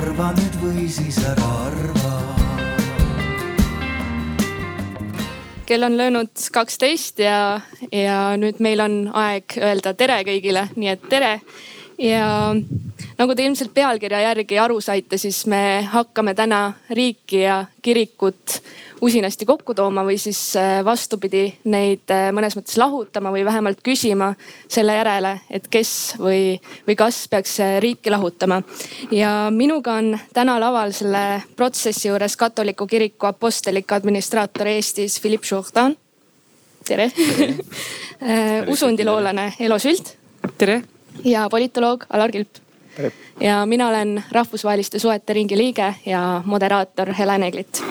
arva nüüd või siis ära arva. kell on löönud kaksteist ja, ja nüüd meil on aeg öelda tere kõigile, nii et tere. ja nagu te ilmselt pealkirja järgi aru saite, siis me hakkame täna riiki ja kirikut usinasti kokku tooma või siis äh, vastupidi, neid äh, mõnes mõttes lahutama või vähemalt küsima selle järele, et kes või, või kas peaks äh, riiki lahutama. ja minuga on täna laval selle protsessi juures katoliku kiriku apostlik administraator Eestis Philippe Jourdan. tere, tere. usundiloolane Elo Sült. tere. ja politoloog Alar Kilp. ja mina olen rahvusvaheliste suhete ringi liige ja moderaator Helen Eglit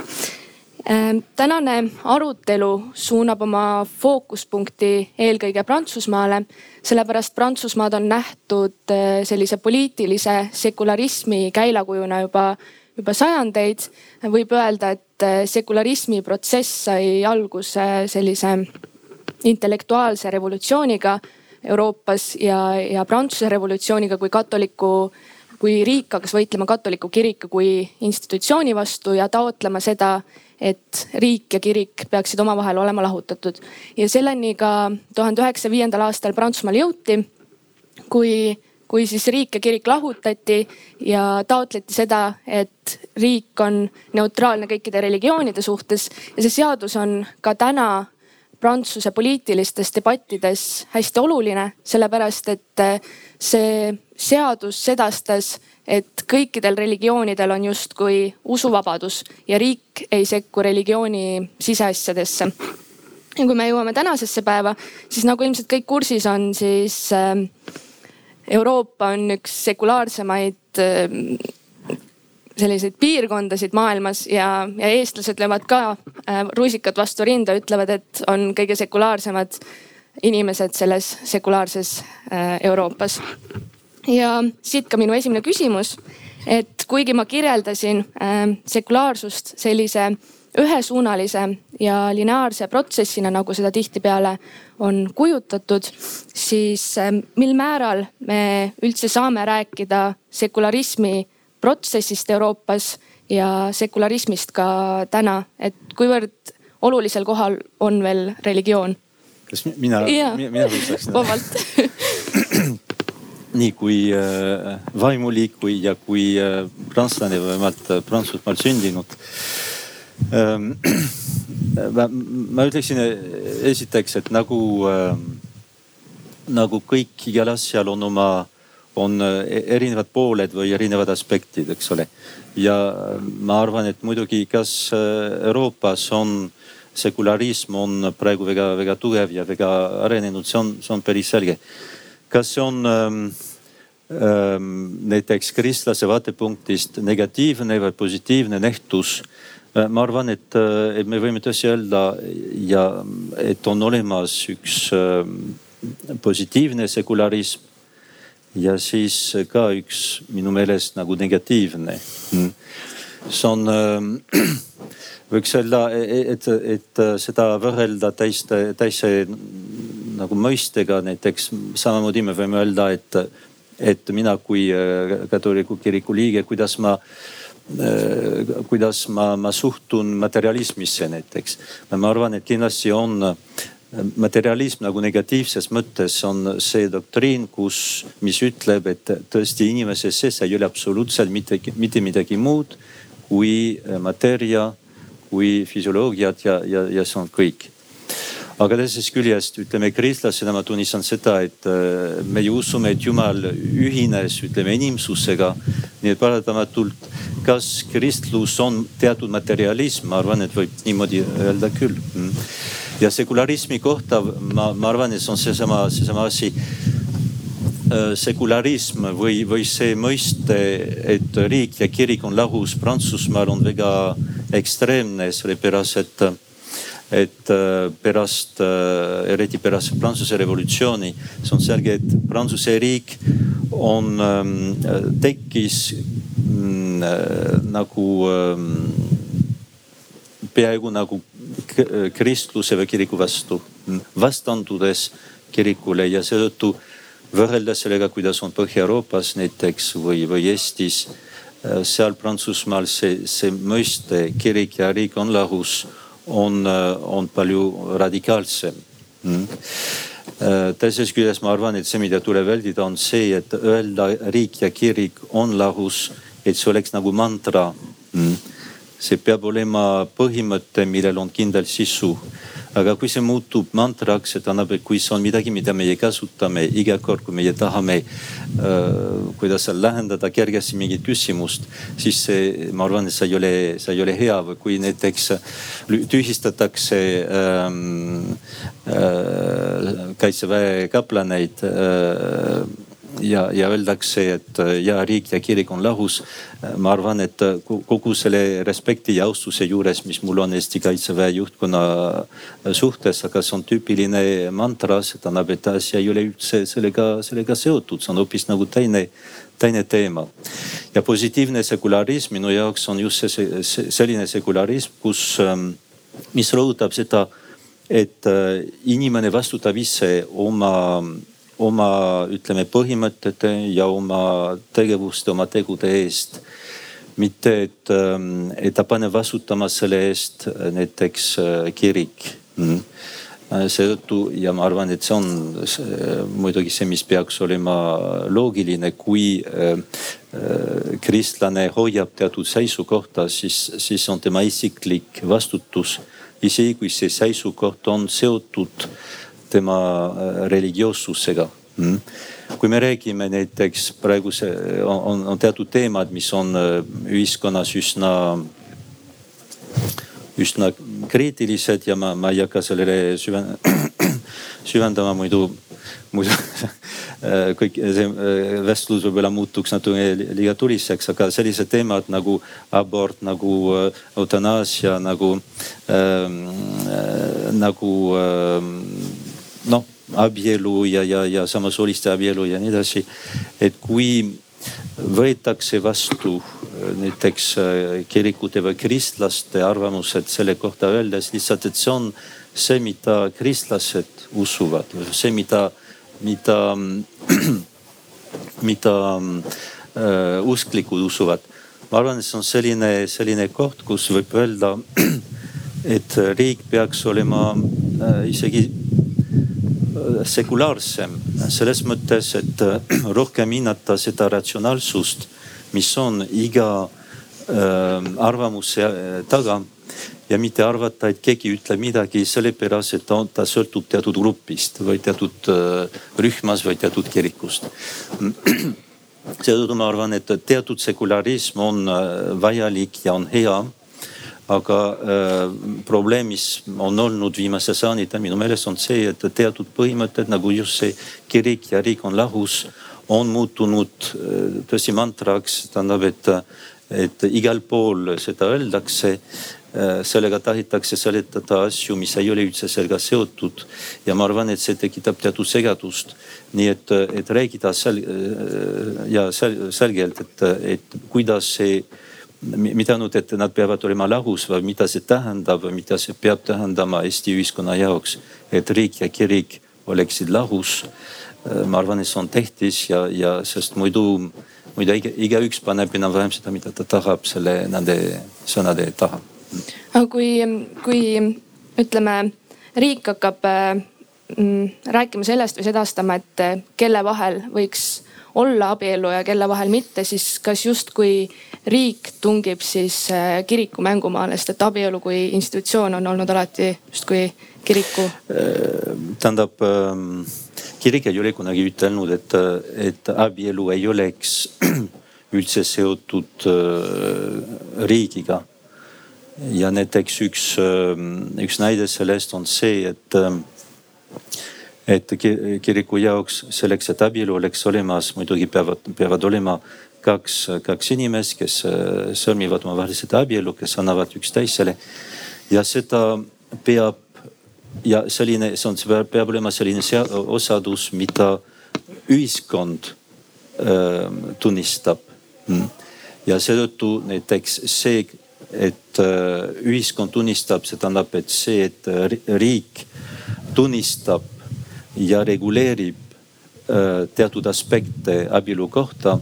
tänane arutelu suunab oma fookuspunkti eelkõige Prantsusmaale, sellepärast Prantsusmaad on nähtud eh, sellise poliitilise sekularismi käilakujuna juba, juba sajandeid. võib öelda, et eh, sekularismi protsess sai alguse sellise intellektuaalse revolutsiooniga Euroopas ja, ja Prantsuse revolutsiooniga kui katoliku kui riik hakkas võitlema katoliku kiriku kui institutsiooni vastu ja taotlema seda, et riik ja kirik peaksid omavahel olema lahutatud. ja selleni ka tuhande üheksasaja viiendal aastal Prantsusmaal jõuti, kui, kui siis riik ja kirik lahutati ja taotleti seda, et riik on neutraalne kõikide religioonide suhtes ja see seadus on ka täna Prantsuse poliitilistes debattides hästi oluline, sellepärast et see seadus sedastas et kõikidel religioonidel on justkui usuvabadus ja riik ei sekku religiooni siseasjadesse. ja kui me jõuame tänasesse päeva, siis nagu ilmselt kõik kursis on, siis äh, Euroopa on üks sekulaarsemaid äh, selliseid piirkondasid maailmas ja, ja eestlased löövad ka äh, rusikat vastu rinda, ütlevad, et on kõige sekulaarsemad inimesed selles sekulaarses Euroopas ja siit ka minu esimene küsimus. et kuigi ma kirjeldasin äh, sekulaarsust sellise ühesuunalise ja lineaarse protsessina, nagu seda tihtipeale on kujutatud, siis äh, mil määral me üldse saame rääkida sekularismi protsessist Euroopas ja sekularismist ka täna, et kuivõrd olulisel kohal on veel religioon? kas mina, mina võiks? vabalt nii kui äh, vaimulik kui ja kui äh, prantslane või vähemalt äh, Prantsusmaal sündinud ähm,. ma, ma ütleksin esiteks, et nagu äh,, nagu kõik igal asjal on oma, on erinevad pooled või erinevad aspektid, eks ole. ja ma arvan, et muidugi, kas Euroopas on sekularism on praegu väga-väga tugev ja väga arenenud, see on, see on päris selge kas see on ähm, ähm, näiteks kristlase vaatepunktist negatiivne või positiivne nähtus? Äh, ma arvan, et, äh, et me võime tõesti öelda ja et on olemas üks ähm, positiivne sekularism ja siis ka üks minu meelest nagu negatiivne. Hmm. see on äh, võiks öelda, et, et seda võrrelda täiste, täise nagu mõistega näiteks samamoodi me võime öelda, et, et mina kui äh, katoliku kiriku liige, kuidas ma äh, kuidas ma, ma suhtun materialismisse näiteks. ma arvan, et kindlasti on äh, materialism nagu negatiivses mõttes on see doktriin, kus, mis ütleb, et tõesti inimese sees ei ole absoluutselt mitte, mitte midagi muud kui mateeria, kui füsioloogiat ja, ja, ja see on kõik aga teisest küljest ütleme kristlasena ma tunnistan seda, et äh, me ju usume, et Jumal ühines, ütleme inimsusega. nii et paratamatult, kas kristlus on teatud materialism, ma arvan, et võib niimoodi öelda küll. Mm. Ja sekularismi kohta ma, ma arvan, et see on seesama, seesama asi. Äh, sekularism või, või see mõiste, et riik ja kirik on lahus Prantsusmaal on väga ekstreemne, sellepärast et et äh, pärast, äh, eriti pärast Prantsuse revolutsiooni, see on selge, et Prantsuse riik on, ähm, tekkis mm, äh, nagu ähm, peaaegu nagu kristluse või kiriku vastu, vastandudes kirikule ja seetõttu võrreldes sellega, kuidas on Põhja-Euroopas näiteks või, või Eestis seal Prantsusmaal see, see mõiste kirik ja riik on lahus, on, on palju radikaalsem. Mm.. teisest küljest ma arvan, et see, mida tuleb vältida, on see, et öelda riik ja kirik on lahus, et see oleks nagu mantra. Mm.. See peab olema põhimõte, millel on kindel sisu. Aga kui see muutub mantraks, see tähendab, et kui see on midagi, mida meie kasutame iga kord, kui meie tahame äh,, kuidas seal lahendada kergesti mingit küsimust, siis see, ma arvan, et see ei ole, see ei ole hea. Või kui näiteks tühistatakse ähm, äh, kaitseväe kaplaneid äh, ja, ja öeldakse, et äh, ja riik ja kirik on lahus. Äh, ma arvan, et äh, kogu selle respekti ja austuse juures, mis mul on Eesti kaitseväe juhtkonna suhtes, aga see on tüüpiline mantra, see tähendab, et asi ei ole üldse sellega, sellega seotud, see on hoopis nagu teine, teine teema. ja positiivne sekularism minu jaoks on just see, see selline sekularism, kus, ähm, mis rõhutab seda, et inimene vastutab ise oma oma ütleme põhimõtete ja oma tegevuste, oma tegude eest. mitte, et, ähm, et ta paneb vastutama selle eest äh, näiteks äh, kirik mm.. Äh, seetõttu ja ma arvan, et see on see, muidugi see, mis peaks olema loogiline, kui äh, kristlane hoiab teatud seisukohta, siis, siis on tema isiklik vastutus. isegi kui see seisukoht on seotud tema äh, religioossusega. Mm.. kui me räägime näiteks praegu see on, on, teatud teemad, mis on äh, ühiskonnas üsna, üsna kriitilised ja ma, ma ei hakka sellele süven, süvendama muidu, muidu äh, kõik see vestlus võib-olla muutuks natuke liiga tuliseks, aga sellised teemad nagu abort, nagu eutanaasia, nagu ähm,, nagu ähm, noh, abielu ja, ja, ja samasooliste abielu ja nii edasi. et kui võetakse vastu äh, näiteks äh, kirikute või kristlaste arvamused selle kohta öeldes lihtsalt, et see on see, mida kristlased usuvad, see, mida, mida, mida äh, usklikud usuvad. ma arvan, et see on selline, selline koht, kus võib öelda, et riik peaks olema äh, isegi sekulaarsem selles mõttes, et äh, rohkem hinnata seda ratsionaalsust, mis on iga äh, arvamuse äh, taga ja mitte arvata, et keegi ütleb midagi sellepärast, et ta, ta sõltub teatud grupist või teatud rühmas või teatud kirikust. seetõttu ma arvan, et teatud sekularism on vajalik ja on hea aga äh, probleem, mis on olnud viimase sajandite minu meelest on see, et teatud põhimõtted nagu just see kirik ja riik on lahus, on muutunud äh, tõsi mantraks, tähendab, et, et igal pool seda öeldakse äh,. sellega tahetakse seletada asju, mis ei ole üldse sellega seotud ja ma arvan, et see tekitab teatud segadust. nii et, et räägida sel- äh, ja sel, selgelt, et, et kuidas see mitte ainult, et nad peavad olema lahus, vaid mida see tähendab, mida see peab tähendama Eesti ühiskonna jaoks, et riik ja kirik oleksid lahus. ma arvan, et see on tähtis ja, ja sest muidu, muidu iga, igaüks paneb enam-vähem seda, mida ta tahab selle nende sõnade taha. aga kui, kui ütleme, riik hakkab mm, rääkima sellest või sedastama, et kelle vahel võiks olla abielu ja kelle vahel mitte, siis kas justkui riik tungib siis äh, kiriku mängumaale, sest et abielu kui institutsioon on olnud alati justkui kiriku. Äh, tähendab ähm, kirik ei ole kunagi ütelnud, et, et abielu ei oleks üldse seotud äh, riigiga. ja näiteks üks, ähm, üks näide sellest on see, et ähm, et kiriku jaoks selleks, et abielu oleks olemas, muidugi peavad, peavad olema kaks, kaks inimest, kes äh, sõlmivad omavahelised abielu, kes annavad üksteisele. ja seda peab ja selline, see on, peab olema selline osadus, mida ühiskond äh, tunnistab. Mm. ja seetõttu näiteks see, et äh, ühiskond tunnistab, see tähendab, et see, et riik tunnistab ja reguleerib äh, teatud aspekte abielu kohta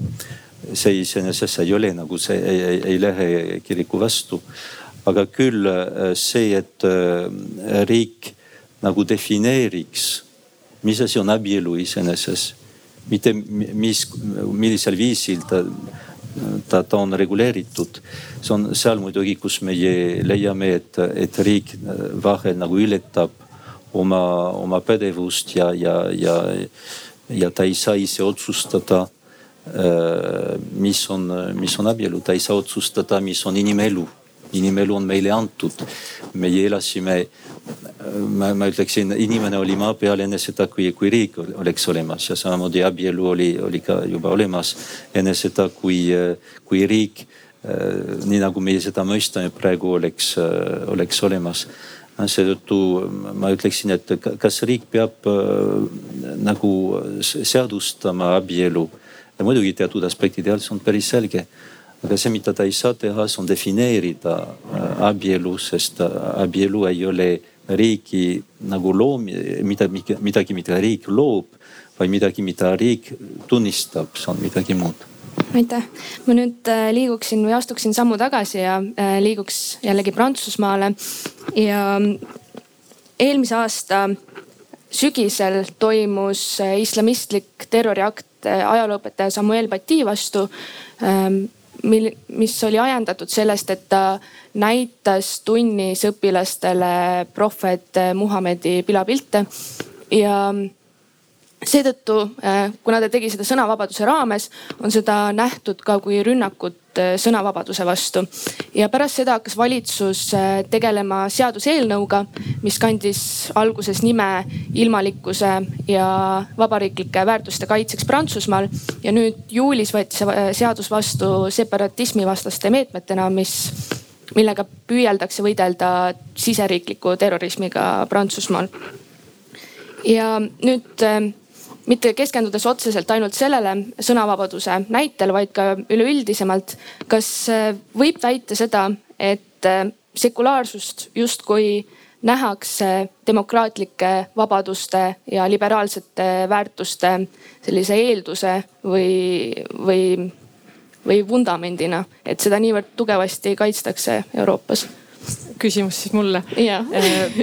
see iseenesest ei ole nagu see ei, ei, ei lähe kiriku vastu. aga küll see, et riik nagu defineeriks, mis asi on abielu iseenesest, mitte mis, millisel viisil ta ta, ta on reguleeritud. see on seal muidugi, kus meie leiame, et, et riik vahel nagu ületab oma, oma pädevust ja, ja, ja, ja ta ei saa ise otsustada, mis on, mis on abielu, ta ei saa otsustada, mis on inimelu. Inimelu on meile antud. meie elasime, ma, ma ütleksin, inimene oli maa peal enne seda, kui, kui riik oleks olemas ja samamoodi abielu oli, oli ka juba olemas enne seda, kui, kui riik, nii nagu meie seda mõistame praegu, oleks, oleks olemas. Seetõttu ma ütleksin, et kas riik peab nagu seadustama abielu ja muidugi teatud aspektide all see on päris selge aga see, mida ta ei saa teha, see on defineerida äh, abielu, sest äh, abielu ei ole riigi nagu loom, mida, midagi, mida riik loob, vaid midagi, mida riik tunnistab, see on midagi muud. Aitäh, ma nüüd äh, liiguksin või astuksin sammu tagasi ja liiguks jällegi Prantsusmaale. Ja eelmise aasta sügisel toimus islamistlik terroriakt ajalooõpetaja Samuel Paty vastu ähm, mil, mis oli ajendatud sellest, et ta näitas tunnis õpilastele prohvet Muhamedi pilapilte ja seetõttu, äh, kuna ta tegi seda sõnavabaduse raames, on seda nähtud ka kui rünnakut äh, sõnavabaduse vastu. ja pärast seda hakkas valitsus äh, tegelema seaduseelnõuga, mis kandis alguses nime ilmalikkuse ja vabariiklike väärtuste kaitseks Prantsusmaal. ja nüüd juulis võeti see seadus vastu separatismi vastaste meetmetena, mis millega püüeldakse võidelda siseriikliku terrorismiga Prantsusmaal. ja nüüd mitte keskendudes otseselt ainult sellele sõnavabaduse näitel, vaid ka üleüldisemalt. kas äh, võib väita seda, et äh, sekulaarsust justkui nähakse demokraatlike vabaduste ja liberaalsete väärtuste sellise eelduse või, või, või vundamendina, et seda niivõrd tugevasti kaitstakse Euroopas? küsimus siis mulle. Äh,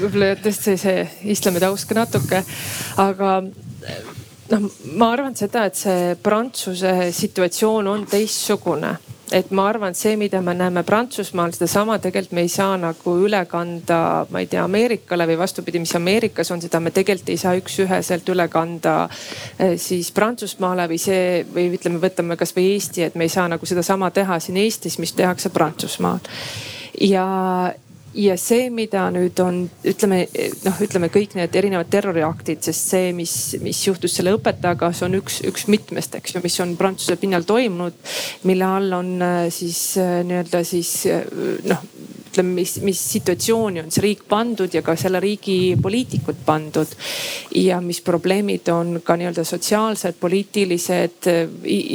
võib-olla tõesti see islami taust ka natuke, aga noh, ma arvan seda, et see Prantsuse situatsioon on teistsugune et ma arvan, et see, mida me näeme Prantsusmaal, sedasama tegelikult me ei saa nagu üle kanda, ma ei tea, Ameerikale või vastupidi, mis Ameerikas on, seda me tegelikult ei saa üks-üheselt üle kanda eh, siis Prantsusmaale või see või ütleme, võtame kasvõi Eesti, et me ei saa nagu sedasama teha siin Eestis, mis tehakse Prantsusmaal. ja ja see, mida nüüd on, ütleme noh, ütleme kõik need erinevad terroriaktid, sest see, mis, mis juhtus selle õpetajaga, see on üks, üks mitmest, eks ju, mis on Prantsuse pinnal toimunud. mille all on äh, siis äh, nii-öelda siis äh, noh, ütleme, mis, mis situatsiooni on see riik pandud ja ka selle riigi poliitikud pandud. ja mis probleemid on ka nii-öelda sotsiaalsed, poliitilised,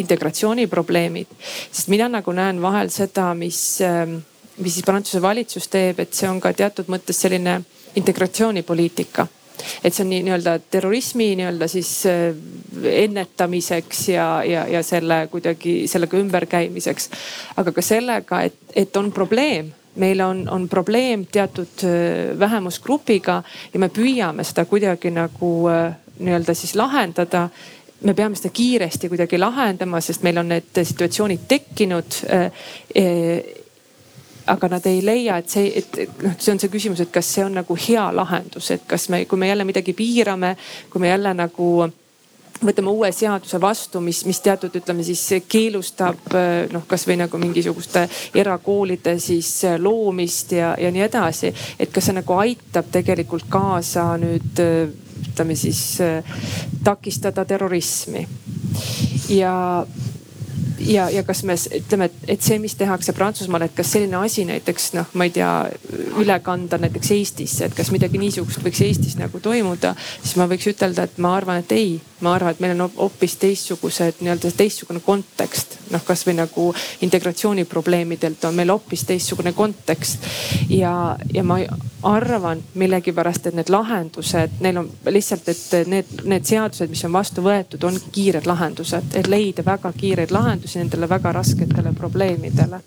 integratsiooniprobleemid. sest mina nagu näen vahel seda, mis ähm, mis siis Prantsuse valitsus teeb, et see on ka teatud mõttes selline integratsioonipoliitika. Et see on nii nii-öelda terrorismi nii-öelda siis äh, ennetamiseks ja, ja, ja selle kuidagi sellega ümberkäimiseks. aga ka sellega, et, et on probleem. Meil on, on probleem teatud äh, vähemusgrupiga ja me püüame seda kuidagi nagu äh, nii-öelda siis lahendada. Me peame seda kiiresti kuidagi lahendama, sest meil on need situatsioonid tekkinud aga nad ei leia, et see, et noh, see on see küsimus, et kas see on nagu hea lahendus, et kas me, kui me jälle midagi piirame, kui me jälle nagu võtame uue seaduse vastu, mis, mis teatud, ütleme siis keelustab noh, kasvõi nagu mingisuguste erakoolide siis loomist ja, ja nii edasi. et kas see nagu aitab tegelikult kaasa nüüd ütleme siis takistada terrorismi ja ja, ja kas me ütleme, et, et see, mis tehakse Prantsusmaal, et kas selline asi näiteks noh, ma ei tea, üle kanda näiteks Eestisse, et kas midagi niisugust võiks Eestis nagu toimuda, siis ma võiks ütelda, et ma arvan, et ei. Ma arvan, et meil on hoopis teistsugused nii-öelda teistsugune kontekst. noh, kasvõi nagu integratsiooniprobleemidelt on meil hoopis teistsugune kontekst. ja, ja ma arvan millegipärast, et need lahendused, neil on lihtsalt, et need, need seadused, mis on vastu võetud, on kiired lahendused, et leida väga kiireid lahendusi nendele väga rasketele probleemidele.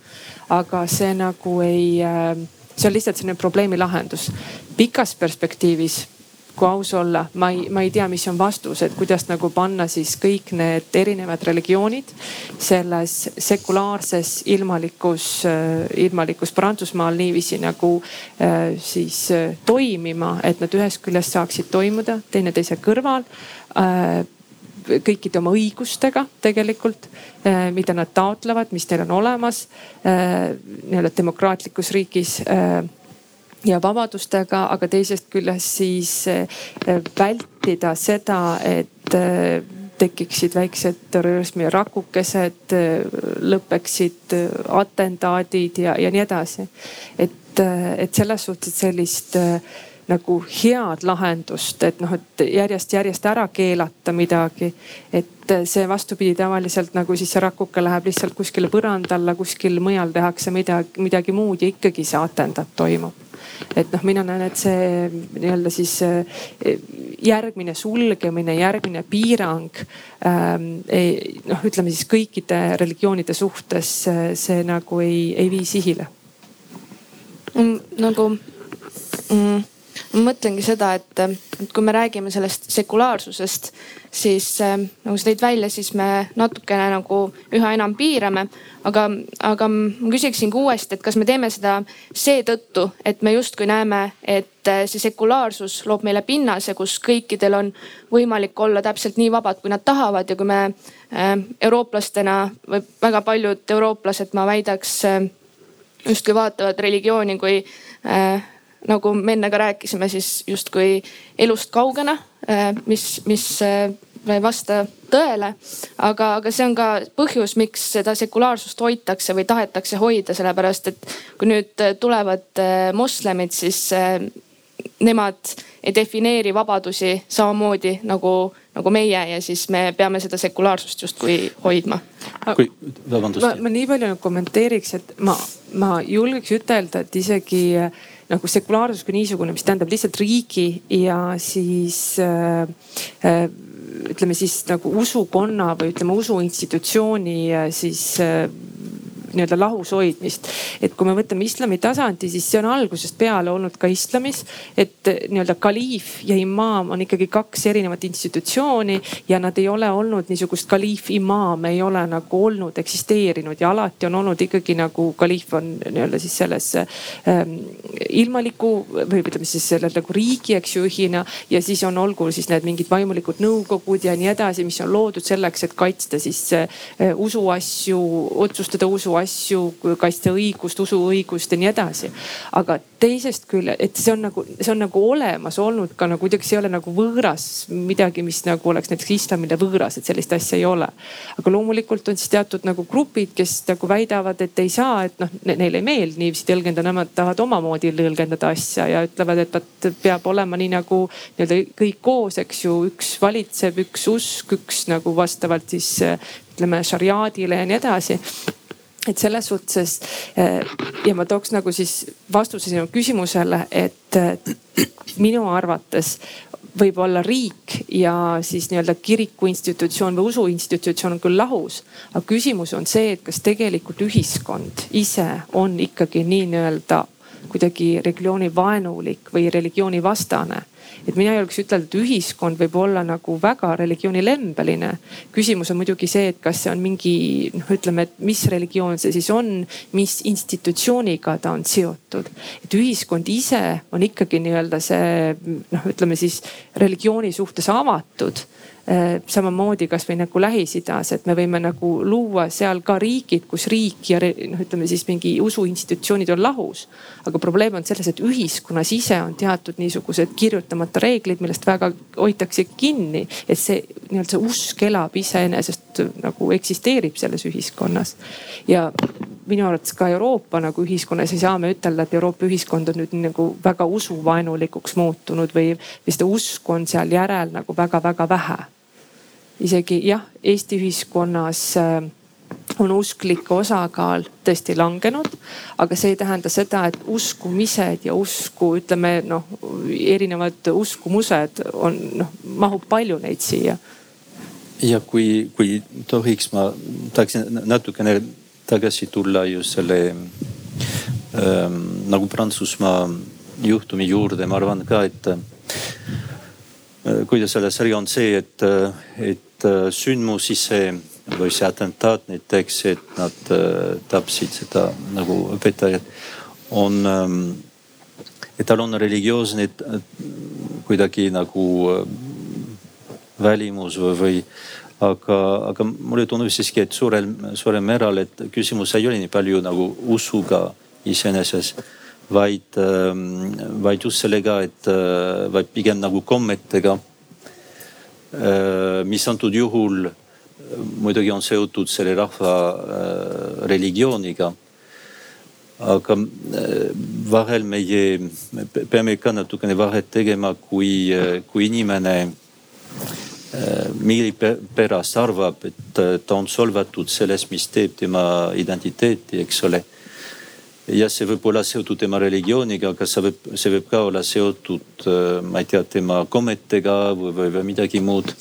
aga see nagu ei, see on lihtsalt selline probleemi lahendus. pikas perspektiivis kui aus olla, ma ei, ma ei tea, mis on vastus, et kuidas nagu panna siis kõik need erinevad religioonid selles sekulaarses ilmalikus, äh, ilmalikus Prantsusmaal niiviisi nagu äh, siis äh, toimima, et nad ühest küljest saaksid toimuda teineteise kõrval kõikide oma õigustega tegelikult, mida nad taotlevad, mis neil on olemas nii-öelda demokraatlikus riigis ja vabadustega, aga teisest küljest siis eh, vältida seda, et eh, tekiksid väiksed terrorismi rakukesed, eh, lõpeksid atendaadid ja, ja nii edasi. et, et selles suhtes sellist nagu head lahendust, et noh, et järjest-järjest ära keelata midagi. et see vastupidi tavaliselt nagu siis see rakuke läheb lihtsalt kuskile põranda alla, kuskil mujal tehakse midagi, midagi muud ja ikkagi see atentaat toimub et noh, mina näen, et see nii-öelda siis eh, järgmine sulgemine, järgmine piirang ähm, noh, ütleme siis kõikide religioonide suhtes see nagu ei, ei vii sihile mm,. nagu mm ma mõtlengi seda, et, et kui me räägime sellest sekulaarsusest, siis äh, nagu sa tõid välja, siis me natukene nagu üha enam piirame. aga, aga ma küsiksin ka uuesti, et kas me teeme seda seetõttu, et me justkui näeme, et äh, see sekulaarsus loob meile pinnase, kus kõikidel on võimalik olla täpselt nii vabad, kui nad tahavad ja kui me äh, eurooplastena või väga paljud eurooplased, ma väidaks justkui vaatavad religiooni kui äh, nagu me enne ka rääkisime, siis justkui elust kaugena, äh, mis, mis äh, ei vasta tõele. aga, aga see on ka põhjus, miks seda sekulaarsust hoitakse või tahetakse hoida, sellepärast et kui nüüd tulevad äh, moslemid, siis nemad ei defineeri vabadusi samamoodi nagu, nagu meie ja siis me peame seda sekulaarsust justkui hoidma. kui, vabandust. ma, ma nii palju kommenteeriks, et ma, ma julgeks ütelda, et isegi nagu sekulaarsus kui niisugune, mis tähendab lihtsalt riigi ja siis äh, äh, ütleme siis nagu usukonna või ütleme usuinstitutsiooni äh, siis äh, nii-öelda lahus hoidmist. et kui me võtame islami tasandi, siis see on algusest peale olnud ka islamis, et nii-öelda kaliif ja imaam on ikkagi kaks erinevat institutsiooni ja nad ei ole olnud niisugust kaliif-imaam ei ole nagu olnud, eksisteerinud ja alati on olnud ikkagi nagu kaliif on nii-öelda siis selles ähm, ilmaliku või ütleme siis selle nagu riigi, eks ju, juhina ja siis on olgu siis need mingid vaimulikud nõukogud ja nii edasi, mis on loodud selleks, et kaitsta siis äh, usuasju, otsustada usuasju asju, kaitsta õigust, usuõigust ja nii edasi. aga teisest küljest, et see on nagu, see on nagu olemas olnud ka nagu kuidagi, see ei ole nagu võõras midagi, mis nagu oleks näiteks islamile võõras, et sellist asja ei ole. aga loomulikult on siis teatud nagu grupid, kes nagu väidavad, et ei saa, et noh, neile ei meeldi niiviisi tõlgendada, nemad tahavad omamoodi tõlgendada asja ja ütlevad, et vot peab olema nii nagu nii-öelda kõik koos, eks ju, üks valitseb, üks usk, üks nagu vastavalt siis ütleme šariaadile ja nii edasi et selles suhtes eh, ja ma tooks nagu siis vastuse sinu küsimusele, et minu arvates võib olla riik ja siis nii-öelda kiriku institutsioon või usuinstitutsioon on küll lahus. aga küsimus on see, et kas tegelikult ühiskond ise on ikkagi nii-öelda kuidagi religiooni vaenulik või religiooni vastane et mina julgeks ütelda, et ühiskond võib olla nagu väga religioonilembeline. küsimus on muidugi see, et kas see on mingi noh, ütleme, et mis religioon see siis on, mis institutsiooniga ta on seotud. et ühiskond ise on ikkagi nii-öelda see noh, ütleme siis religiooni suhtes avatud samamoodi kasvõi nagu Lähis-Idas, et me võime nagu luua seal ka riigid, kus riik ja noh, ütleme siis mingi usuinstitutsioonid on lahus. aga probleem on selles, et ühiskonnas ise on teatud niisugused kirjutamata reeglid, millest väga hoitakse kinni. et see nii-öelda see usk elab iseenesest nagu eksisteerib selles ühiskonnas. ja minu arvates ka Euroopa nagu ühiskonnas ei saa me ütelda, et Euroopa ühiskond on nüüd nagu väga usuvaenulikuks muutunud või, või seda usku on seal järel nagu väga-väga vähe isegi jah, Eesti ühiskonnas äh, on usklike osakaal tõesti langenud, aga see ei tähenda seda, et uskumised ja usku, ütleme noh, erinevad uskumused on noh, mahub palju neid siia. ja kui, kui tohiks, ma tahaksin natukene tagasi tulla just selle ähm, nagu Prantsusmaa juhtumi juurde, ma arvan ka, et äh, kuidas öelda, see on see, et, et äh, sündmus ise või see atentaat näiteks, et nad äh, tapsid seda nagu õpetajat, on ähm,, et tal on religioosne äh, kuidagi nagu välimus või, või aga, aga mulle tundub siiski, et suurel, suurel määral, et küsimus ei ole nii palju nagu usuga iseenesest, vaid, ähm, vaid just sellega, et vaid pigem nagu kommetega, mis antud juhul muidugi on seotud selle rahva äh, religiooniga. aga äh, vahel meie, me peame ka natukene vahet tegema, kui, äh, kui inimene millegipärast arvab, et ta on solvatud sellest, mis teeb tema identiteeti, eks ole. Ja see võib olla seotud tema religiooniga, aga see võib, see võib ka olla seotud, ma ei tea, tema kommetega või, või, või midagi muud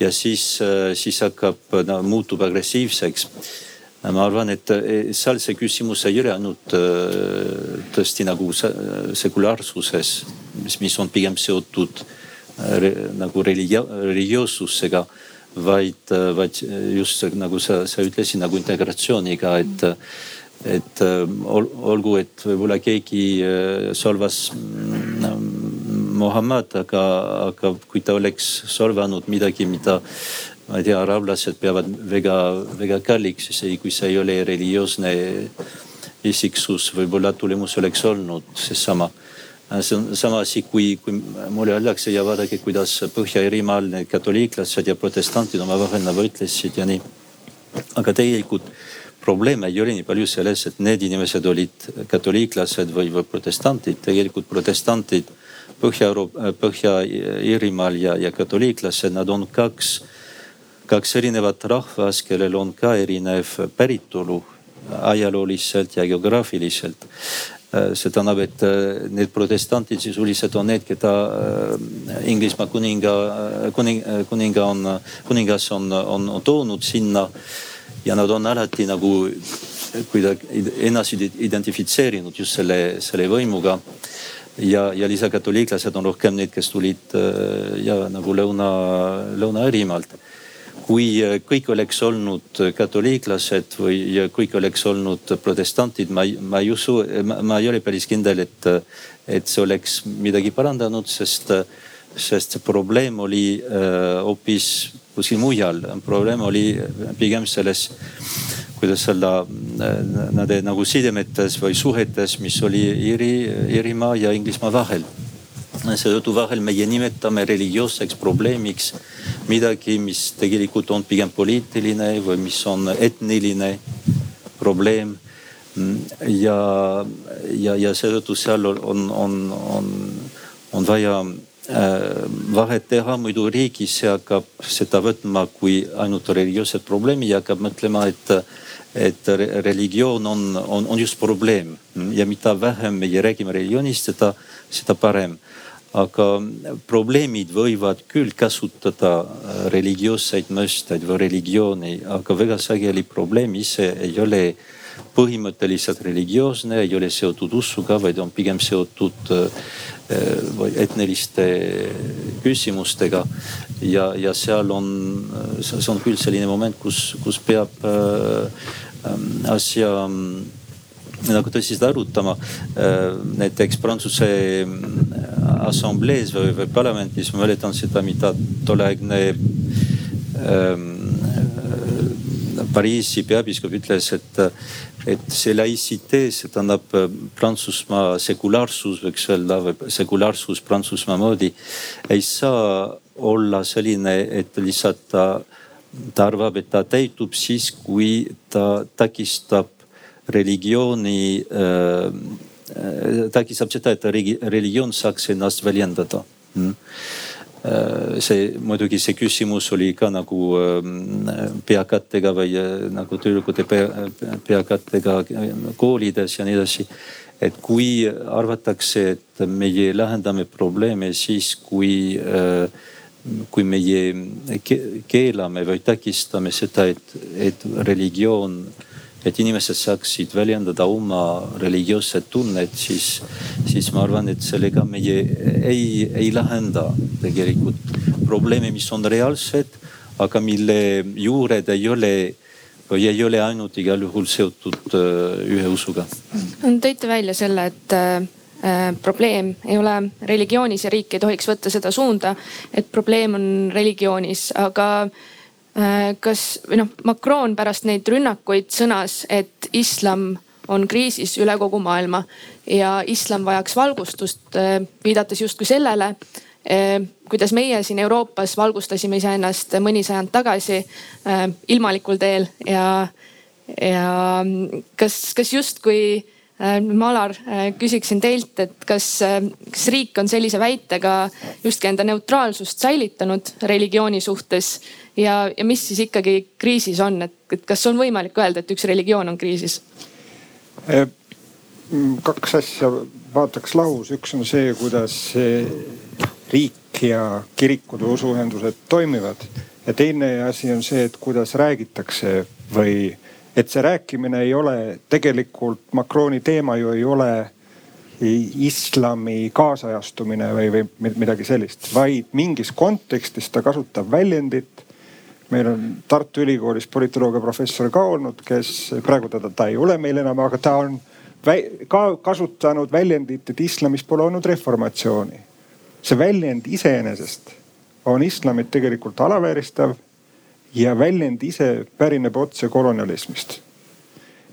ja siis, äh, siis hakkab, no muutub agressiivseks. ma arvan, et äh, seal see küsimus ei ole ainult äh, tõesti nagu sekulaarsuses, mis, mis on pigem seotud nagu religio-, religioossusega vaid, vaid just nagu sa, sa ütlesid nagu integratsiooniga, et, et olgu, et võib-olla keegi solvas mm, Muhamed, aga, aga kui ta oleks solvanud midagi, mida ma ei tea, araablased peavad väga, väga kalliks, isegi kui see ei ole religioosne isiksus, võib-olla tulemus oleks olnud seesama. see on sama asi, kui, kui mulle öeldakse ja vaadake, kuidas Põhja-Iirimaal need katoliiklased ja protestantid omavahel nagu ütlesid ja nii. aga tegelikult probleem ei ole nii palju selles, et need inimesed olid katoliiklased või, või protestantid, tegelikult protestantid Põhja-Euroopa, Põhja-Iirimaal ja, ja katoliiklased, nad on kaks, kaks erinevat rahvast, kellel on ka erinev päritolu ajalooliselt ja geograafiliselt see tähendab, et äh, need protestantid sisuliselt on need, keda äh, Inglismaa kuninga, kuning, kuninga on, kuningas on, on, on toonud sinna. Ja nad on alati nagu kuidagi ennast identifitseerinud just selle, selle võimuga ja, ja lisakatoliiklased on rohkem need, kes tulid äh, ja nagu lõuna, Lõuna-Iirimaalt. kui äh, kõik oleks olnud katoliiklased või kõik oleks olnud protestantid, ma, ma ei usu, ma ei ole päris kindel, et, et see oleks midagi parandanud, sest, sest see probleem oli äh, hoopis kuskil mujal. probleem oli pigem selles kuidas öelda, nende nagu sidemetes või suhetes, mis oli Iiri, Iirimaa ja Inglismaa vahel. seetõttu vahel meie nimetame religioosseks probleemiks midagi, mis tegelikult on pigem poliitiline või mis on etniline probleem. ja, ja, ja seetõttu seal on, on, on, on vaja vahet teha, muidu riigis hakkab seda võtma kui ainult religioosset probleemi ja hakkab mõtlema, et, et religioon on, on, on just probleem ja mida vähem meie räägime religioonist, seda, seda parem. aga probleemid võivad küll kasutada religioosseid mõisteid või religiooni, aga väga sageli probleem ise ei ole põhimõtteliselt religioosne, ei ole seotud usuga, vaid on pigem seotud Eh, või etniliste küsimustega. ja, ja seal on, see on küll selline moment, kus, kus peab äh, asja nagu tõsiselt arutama. näiteks Prantsuse assamblees või, või parlamendis ma mäletan seda, mida tolleaegne ähm, Pariisi peapiiskop ütles, et, et see laïcité, see tähendab äh, Prantsusmaa sekulaarsus, võiks öelda, või sekulaarsus Prantsusmaa moodi, ei saa olla selline, et lihtsalt ta, ta arvab, et ta täitub siis, kui ta takistab religiooni äh,, takistab seda, et religioon saaks ennast väljendada. Mm see muidugi see küsimus oli ka nagu peakattega või nagu tüdrukute peakattega koolides ja nii edasi. Et kui arvatakse, et meie lahendame probleeme siis, kui, kui meie keelame või takistame seda, et, et religioon, et inimesed saaksid väljendada oma religioosset tunnet, siis, siis ma arvan, et sellega meie ei, ei lahenda tegelikult probleeme, mis on reaalsed, aga mille juured ei ole või ei ole ainult igal juhul seotud äh, ühe usuga. tõite välja selle, et äh, äh, probleem ei ole religioonis ja riik ei tohiks võtta seda suunda, et probleem on religioonis, aga kas või noh, Macron pärast neid rünnakuid sõnas, et islam on kriisis üle kogu maailma ja islam vajaks valgustust äh,, viidates justkui sellele Ehm, kuidas meie siin Euroopas valgustasime iseennast mõni sajand tagasi ilmalikul teel ja, ja kas, kas justkui Malar, küsiksin teilt, et kas, kas riik on sellise väitega justkui enda neutraalsust säilitanud religiooni suhtes ja, ja mis siis ikkagi kriisis on, et, et kas on võimalik öelda, et üks religioon on kriisis? kaks asja vaataks lahus, üks on see, kuidas riik ja kirikud või usuühendused toimivad. ja teine asi on see, et kuidas räägitakse või et see rääkimine ei ole tegelikult Macroni teema ju ei ole islami kaasajastumine või, või midagi sellist, vaid mingis kontekstis ta kasutab väljendit. Meil on Tartu Ülikoolis politoloogia professor ka olnud, kes praegu teda, ta ei ole meil enam, aga ta on ka kasutanud väljendit, et islamis pole olnud reformatsiooni see väljend iseenesest on islamit tegelikult alavääristav ja väljend ise pärineb otse kolonialismist.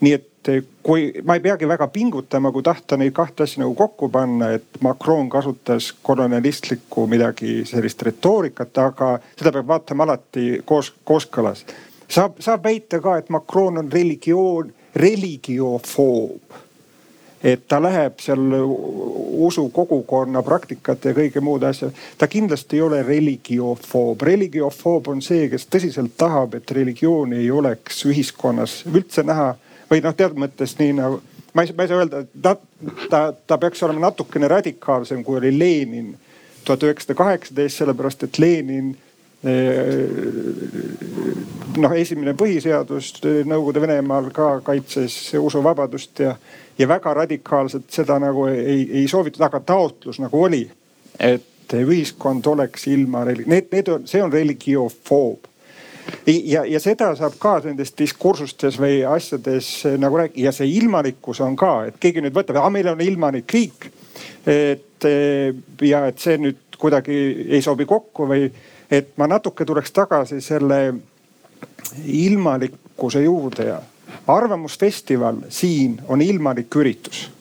Nii et kui ma ei peagi väga pingutama, kui tahta neid kahte asja nagu kokku panna, et Macron kasutas kolonialistlikku midagi sellist retoorikat, aga seda peab vaatama alati koos, kooskõlas. saab, saab väita ka, et Macron on religioon, religiofoob et ta läheb seal usukogukonna praktikate ja kõige muude asja. ta kindlasti ei ole religiofoob. religiofoob on see, kes tõsiselt tahab, et religiooni ei oleks ühiskonnas üldse näha või noh, teatud mõttes nii nagu ma ei, ma ei saa öelda, ta, ta, ta peaks olema natukene radikaalsem, kui oli Lenin tuhat üheksasada kaheksateist, sellepärast et Lenin eh, noh, esimene põhiseadus Nõukogude Venemaal ka kaitses usuvabadust ja ja väga radikaalselt seda nagu ei, ei soovitud, aga taotlus nagu oli, et ühiskond oleks ilma, need, need on, see on religiofoob ja, ja seda saab ka nendes diskursustes või asjades nagu rääkida ja see ilmalikkus on ka, et keegi nüüd võtab, meil on ilmanik riik. et ja et see nüüd kuidagi ei sobi kokku või et ma natuke tuleks tagasi selle ilmalikkuse juurde ja arvamusfestival siin on ilmalik üritus.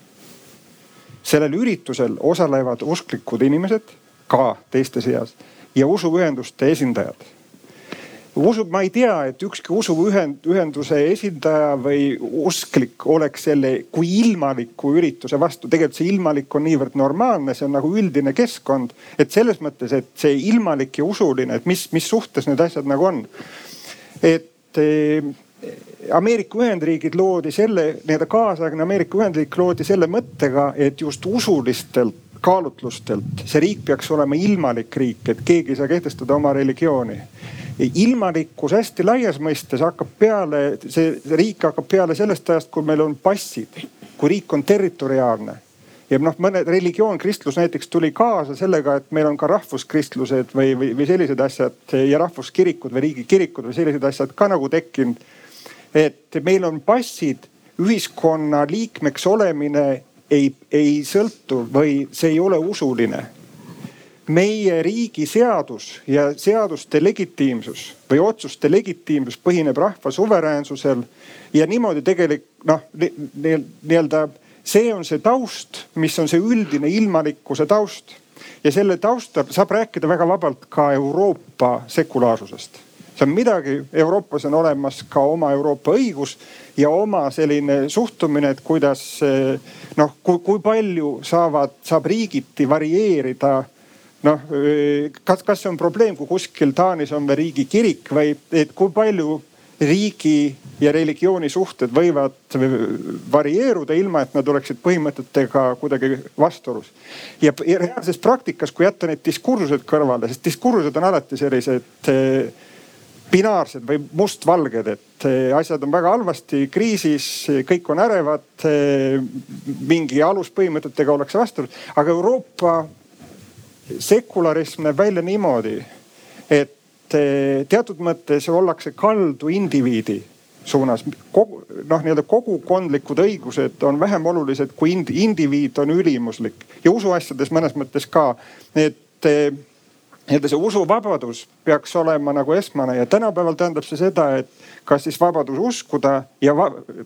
sellel üritusel osalevad usklikud inimesed ka teiste seas ja usuühenduste esindajad. Usu, ma ei tea, et ükski usuühenduse esindaja või usklik oleks selle kui ilmaliku ürituse vastu. tegelikult see ilmalik on niivõrd normaalne, see on nagu üldine keskkond, et selles mõttes, et see ilmalik ja usuline, et mis, mis suhtes need asjad nagu on. et Ameerika Ühendriigid loodi selle, nii-öelda kaasaegne Ameerika Ühendriik loodi selle mõttega, et just usulistelt kaalutlustelt see riik peaks olema ilmalik riik, et keegi ei saa kehtestada oma religiooni. Ilmalikkus hästi laias mõistes hakkab peale, see riik hakkab peale sellest ajast, kui meil on passid, kui riik on territoriaalne ja noh, mõned religioon, kristlus näiteks tuli kaasa sellega, et meil on ka rahvuskristlused või, või, või sellised asjad ja rahvuskirikud või riigikirikud või sellised asjad ka nagu tekkinud et meil on passid, ühiskonna liikmeks olemine ei, ei sõltu või see ei ole usuline. Meie riigi seadus ja seaduste legitiimsus või otsuste legitiimsus põhineb rahva suveräänsusel ja niimoodi tegelikult noh nii-öelda see on see taust, mis on see üldine ilmalikkuse taust. Ja selle taustal saab rääkida väga vabalt ka Euroopa sekulaarsusest. See on midagi, Euroopas on olemas ka oma Euroopa õigus ja oma selline suhtumine, et kuidas noh, kui, kui palju saavad, saab riigiti varieerida noh, kas, kas see on probleem, kui kuskil Taanis on veel riigikirik või et kui palju riigi ja religiooni suhted võivad varieeruda, ilma et nad oleksid põhimõtetega kuidagi vastuolus. ja, reaalses praktikas, kui jätta need diskursused kõrvale, sest diskursused on alati sellised eh, binaarsed või mustvalged, et eh, asjad on väga halvasti, kriisis, kõik on ärevad, eh, mingi aluspõhimõtetega ollakse vastuolus, aga Euroopa sekularism näeb välja niimoodi, et teatud mõttes ollakse kaldu indiviidi suunas. kogu noh, nii-öelda kogukondlikud õigused on vähem olulised kui ind, indiviid on ülimuslik ja usuasjades mõnes mõttes ka. et nii-öelda see usuvabadus peaks olema nagu esmane ja tänapäeval tähendab see seda, et kas siis vabadus uskuda ja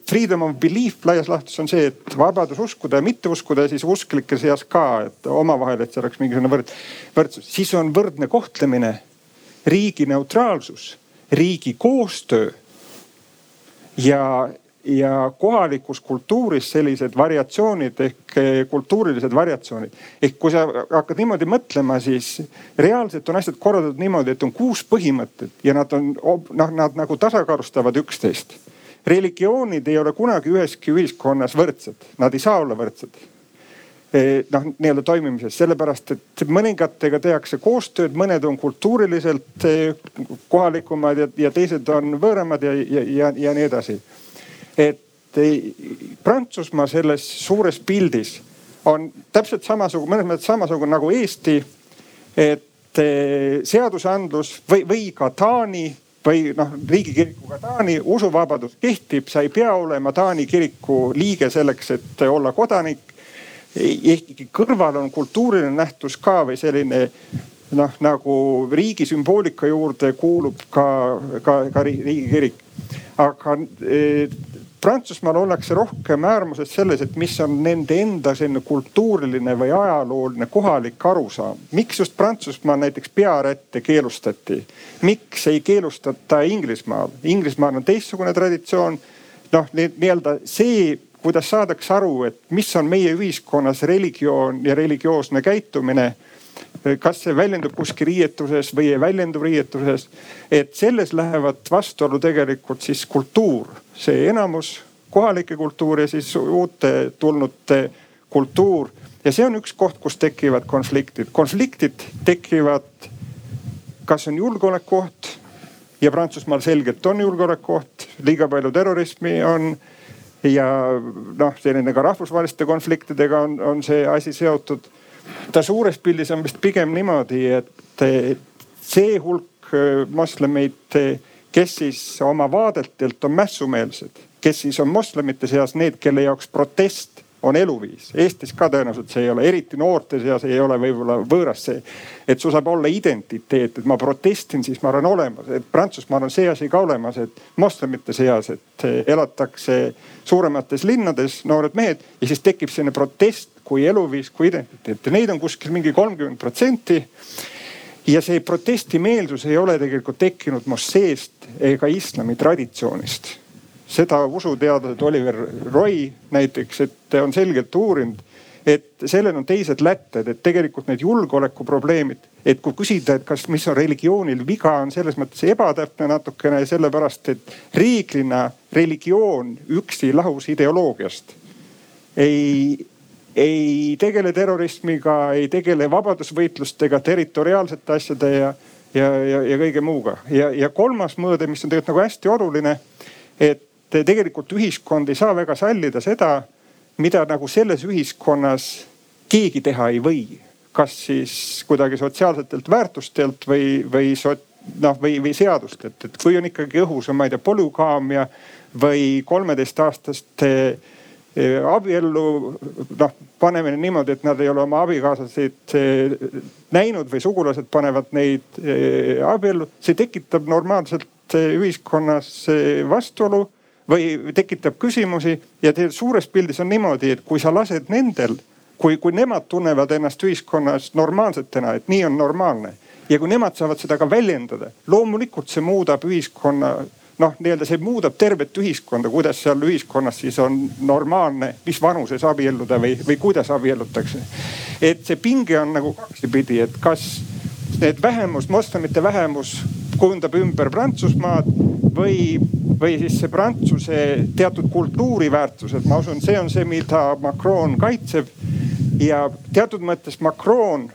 freedom of belief laias laastus on see, et vabadus uskuda ja mitte uskuda ja siis usklike seas ka, et omavahel, et see oleks mingisugune võrd, võrdsus, siis on võrdne kohtlemine riigi neutraalsus, riigi koostöö ja, ja kohalikus kultuuris sellised variatsioonid ehk eh, kultuurilised variatsioonid. ehk kui sa hakkad niimoodi mõtlema, siis reaalselt on asjad korraldatud niimoodi, et on kuus põhimõtet ja nad on noh, nad nagu tasakaalustavad üksteist. religioonid ei ole kunagi üheski ühiskonnas võrdsed, nad ei saa olla võrdsed Eh, noh, nii-öelda toimimises, sellepärast et mõningatega tehakse koostööd, mõned on kultuuriliselt eh, kohalikumad ja, ja teised on võõramad ja, ja, ja, ja nii edasi. Et eh, Prantsusmaa selles suures pildis on täpselt samasugune, mõnes mõttes samasugune nagu Eesti. et seadusandlus või, või ka Taani või noh, riigikirikuga Taani usuvabadus kehtib, sa ei pea olema Taani kiriku liige selleks, et olla kodanik ehkki kõrval on kultuuriline nähtus ka või selline noh, nagu riigi sümboolika juurde kuulub ka, ka, ka riigikirik. aga e, Prantsusmaal ollakse rohkem äärmuses selles, et mis on nende enda selline kultuuriline või ajalooline kohalik arusaam. miks just Prantsusmaal näiteks pearätte keelustati, miks ei keelustata Inglismaal? Inglismaal on teistsugune traditsioon. noh, nii-öelda see kuidas saadakse aru, et mis on meie ühiskonnas religioon ja religioosne käitumine. Kas see väljendub kuskil riietuses või ei väljendu riietuses. et selles lähevad vastuollu tegelikult siis kultuur, see enamus kohalike kultuur ja siis uute tulnute kultuur. ja see on üks koht, kus tekivad konfliktid. konfliktid tekivad, kas on julgeolekuoht ja Prantsusmaal selgelt on julgeolekuoht, liiga palju terrorismi on ja noh, selline ka rahvusvaheliste konfliktidega on, on see asi seotud. Ta suures pildis on vist pigem niimoodi, et see hulk äh, moslemeid, kes siis oma vaadetelt on mässumeelsed, kes siis on moslemite seas need, kelle jaoks protest on eluviis. Eestis ka tõenäoliselt see ei ole, eriti noorte seas ei ole võib-olla võõras see. et sul saab olla identiteet, et ma protestin, siis ma olen olemas, et Prantsusmaal on see asi ka olemas, et moslemite seas, et elatakse suuremates linnades noored mehed ja siis tekib selline protest kui eluviis, kui identiteet. Ja neid on kuskil mingi kolmkümmend protsenti. Ja see protestimeelsus ei ole tegelikult tekkinud mosseest ega islami traditsioonist. Seda usuteadlased Oliver Roy näiteks, et on selgelt uurinud, et sellel on teised lätted, et tegelikult need julgeolekuprobleemid, et kui küsida, et kas, mis on religioonil viga, on selles mõttes ebatäpne natukene sellepärast, et reeglina religioon üksi lahus ideoloogiast. Ei, ei tegele terrorismiga, ei tegele vabadusvõitlustega, territoriaalsete asjade ja, ja, ja, ja kõige muuga. ja, ja kolmas mõõde, mis on tegelikult nagu hästi oluline, et tegelikult ühiskond ei saa väga sallida seda, mida nagu selles ühiskonnas keegi teha ei või. kas siis kuidagi sotsiaalsetelt väärtustelt või, või noh, või, või seadustelt, et kui on ikkagi õhus on, ma ei tea, polügaamia või kolmeteistaastaste eh, abiellu noh, panemine niimoodi, et nad ei ole oma abikaasasid näinud või sugulased panevad neid abiellu. see tekitab normaalselt ühiskonnas vastuolu või tekitab küsimusi ja suures pildis on niimoodi, et kui sa lased nendel, kui, kui nemad tunnevad ennast ühiskonnas normaalsetena, et nii on normaalne ja kui nemad saavad seda ka väljendada, loomulikult see muudab ühiskonna noh, nii-öelda see muudab tervet ühiskonda, kuidas seal ühiskonnas siis on normaalne, mis vanuses abielluda või, või kuidas abiellutakse. et see pinge on nagu kaksipidi, et kas need vähemus, moslemite vähemus kujundab ümber Prantsusmaad või, või siis see Prantsuse teatud kultuuriväärtused, ma usun, see on see, mida Macron kaitseb. ja teatud mõttes Macron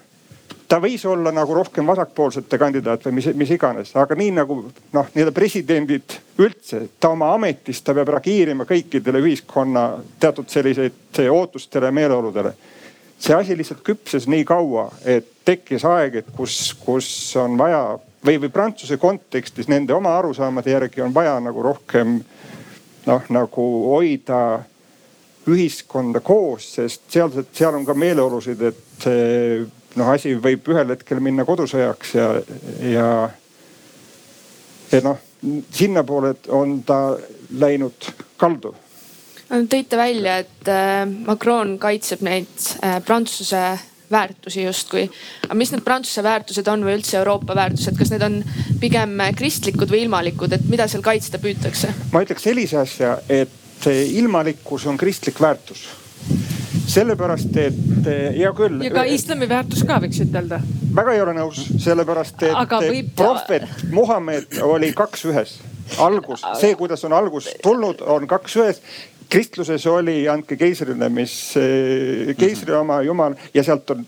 ta võis olla nagu rohkem vasakpoolsete kandidaat või mis, mis iganes, aga nii nagu noh, nii-öelda presidendid üldse, ta oma ametis, ta peab reageerima kõikidele ühiskonna teatud selliseid ootustele meeleoludele. see asi lihtsalt küpses nii kaua, et tekkis aeg, et kus, kus on vaja või, või Prantsuse kontekstis nende oma arusaamade järgi on vaja nagu rohkem noh, nagu hoida ühiskonda koos, sest seal, seal on ka meeleolusid, et noh, asi võib ühel hetkel minna kodusõjaks ja, ja, ja noh, sinnapoole on ta läinud kaldu. tõite välja, et äh, Macron kaitseb neid äh, Prantsuse väärtusi justkui. aga mis need Prantsuse väärtused on või üldse Euroopa väärtused, kas need on pigem kristlikud või ilmalikud, et mida seal kaitsta püütakse? ma ütleks sellise asja, et ilmalikkus on kristlik väärtus sellepärast, et hea küll. ja ka islami väärtus ka võiks ütelda. väga ei ole nõus, sellepärast et võib... prohvet Muhamed oli kaks ühes. algus, see, kuidas on algus tulnud, on kaks ühes kristluses oli andke keisrile, mis keisri mhm. oma jumal ja sealt on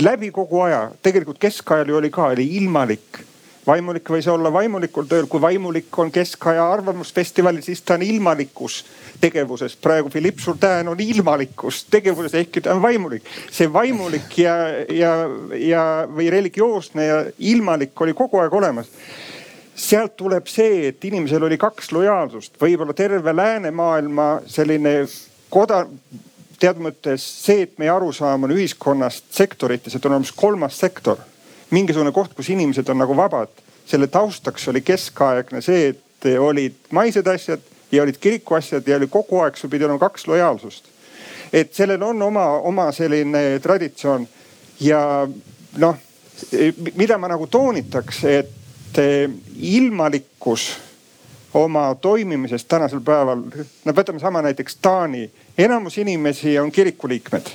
läbi kogu aja, tegelikult keskajal ju oli ka, oli ilmalik vaimulik võis olla vaimulikul tööl, kui vaimulik on keskaja arvamusfestivalil, siis ta on ilmalikus tegevuses. praegu Philippe Jourdain on ilmalikus tegevuses, ehkki ta on vaimulik. see vaimulik ja, ja, ja või religioosne ja ilmalik oli kogu aeg olemas sealt tuleb see, et inimesel oli kaks lojaalsust, võib-olla terve läänemaailma selline koda, teatud mõttes see, et meie arusaam on ühiskonnast sektorites, et on olemas kolmas sektor mingisugune koht, kus inimesed on nagu vabad. selle taustaks oli keskaegne see, et olid maised asjad ja olid kirikuasjad ja oli kogu aeg, sul pidi olema kaks lojaalsust. et sellel on oma, oma selline traditsioon ja noh, mida ma nagu toonitaks, et ilmalikkus oma toimimisest tänasel päeval, no võtame sama näiteks Taani, enamus inimesi on kirikuliikmed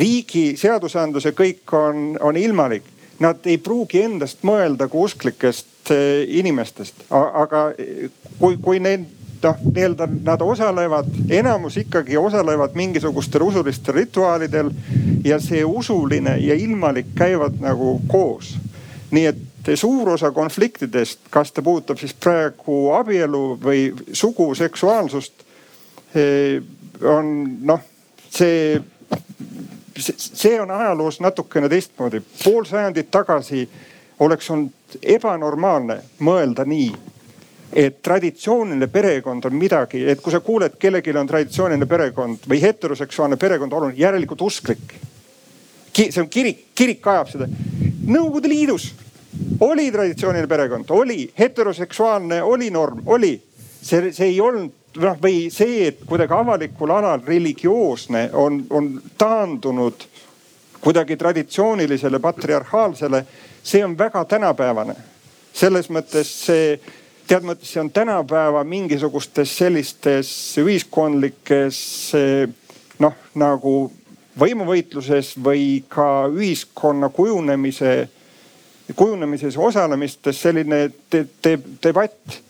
riigi seadusandlus ja kõik on, on ilmalik. Nad ei pruugi endast mõelda kui usklikest inimestest, aga kui, kui need noh, nii-öelda nad osalevad, enamus ikkagi osalevad mingisugustel usulistel rituaalidel ja see usuline ja ilmalik käivad nagu koos. nii et suur osa konfliktidest, kas ta puudutab siis praegu abielu või sugu, seksuaalsust, on noh, see see on ajaloos natukene teistmoodi. pool sajandit tagasi oleks olnud ebanormaalne mõelda nii, et traditsiooniline perekond on midagi, et kui sa kuuled, kellelgi on traditsiooniline perekond või heteroseksuaalne perekond oluline, järelikult usklik. see on kirik, kirik ajab seda. Nõukogude Liidus oli traditsiooniline perekond, oli heteroseksuaalne, oli norm, oli. see, see ei olnud noh, või see, et kuidagi avalikul alal religioosne on, on taandunud kuidagi traditsioonilisele patriarhaalsele, see on väga tänapäevane. selles mõttes see, tead mõttes see on tänapäeva mingisugustes sellistes ühiskondlikes noh, nagu võimuvõitluses või ka ühiskonna kujunemise, kujunemises osalemistes selline te, te, debatt.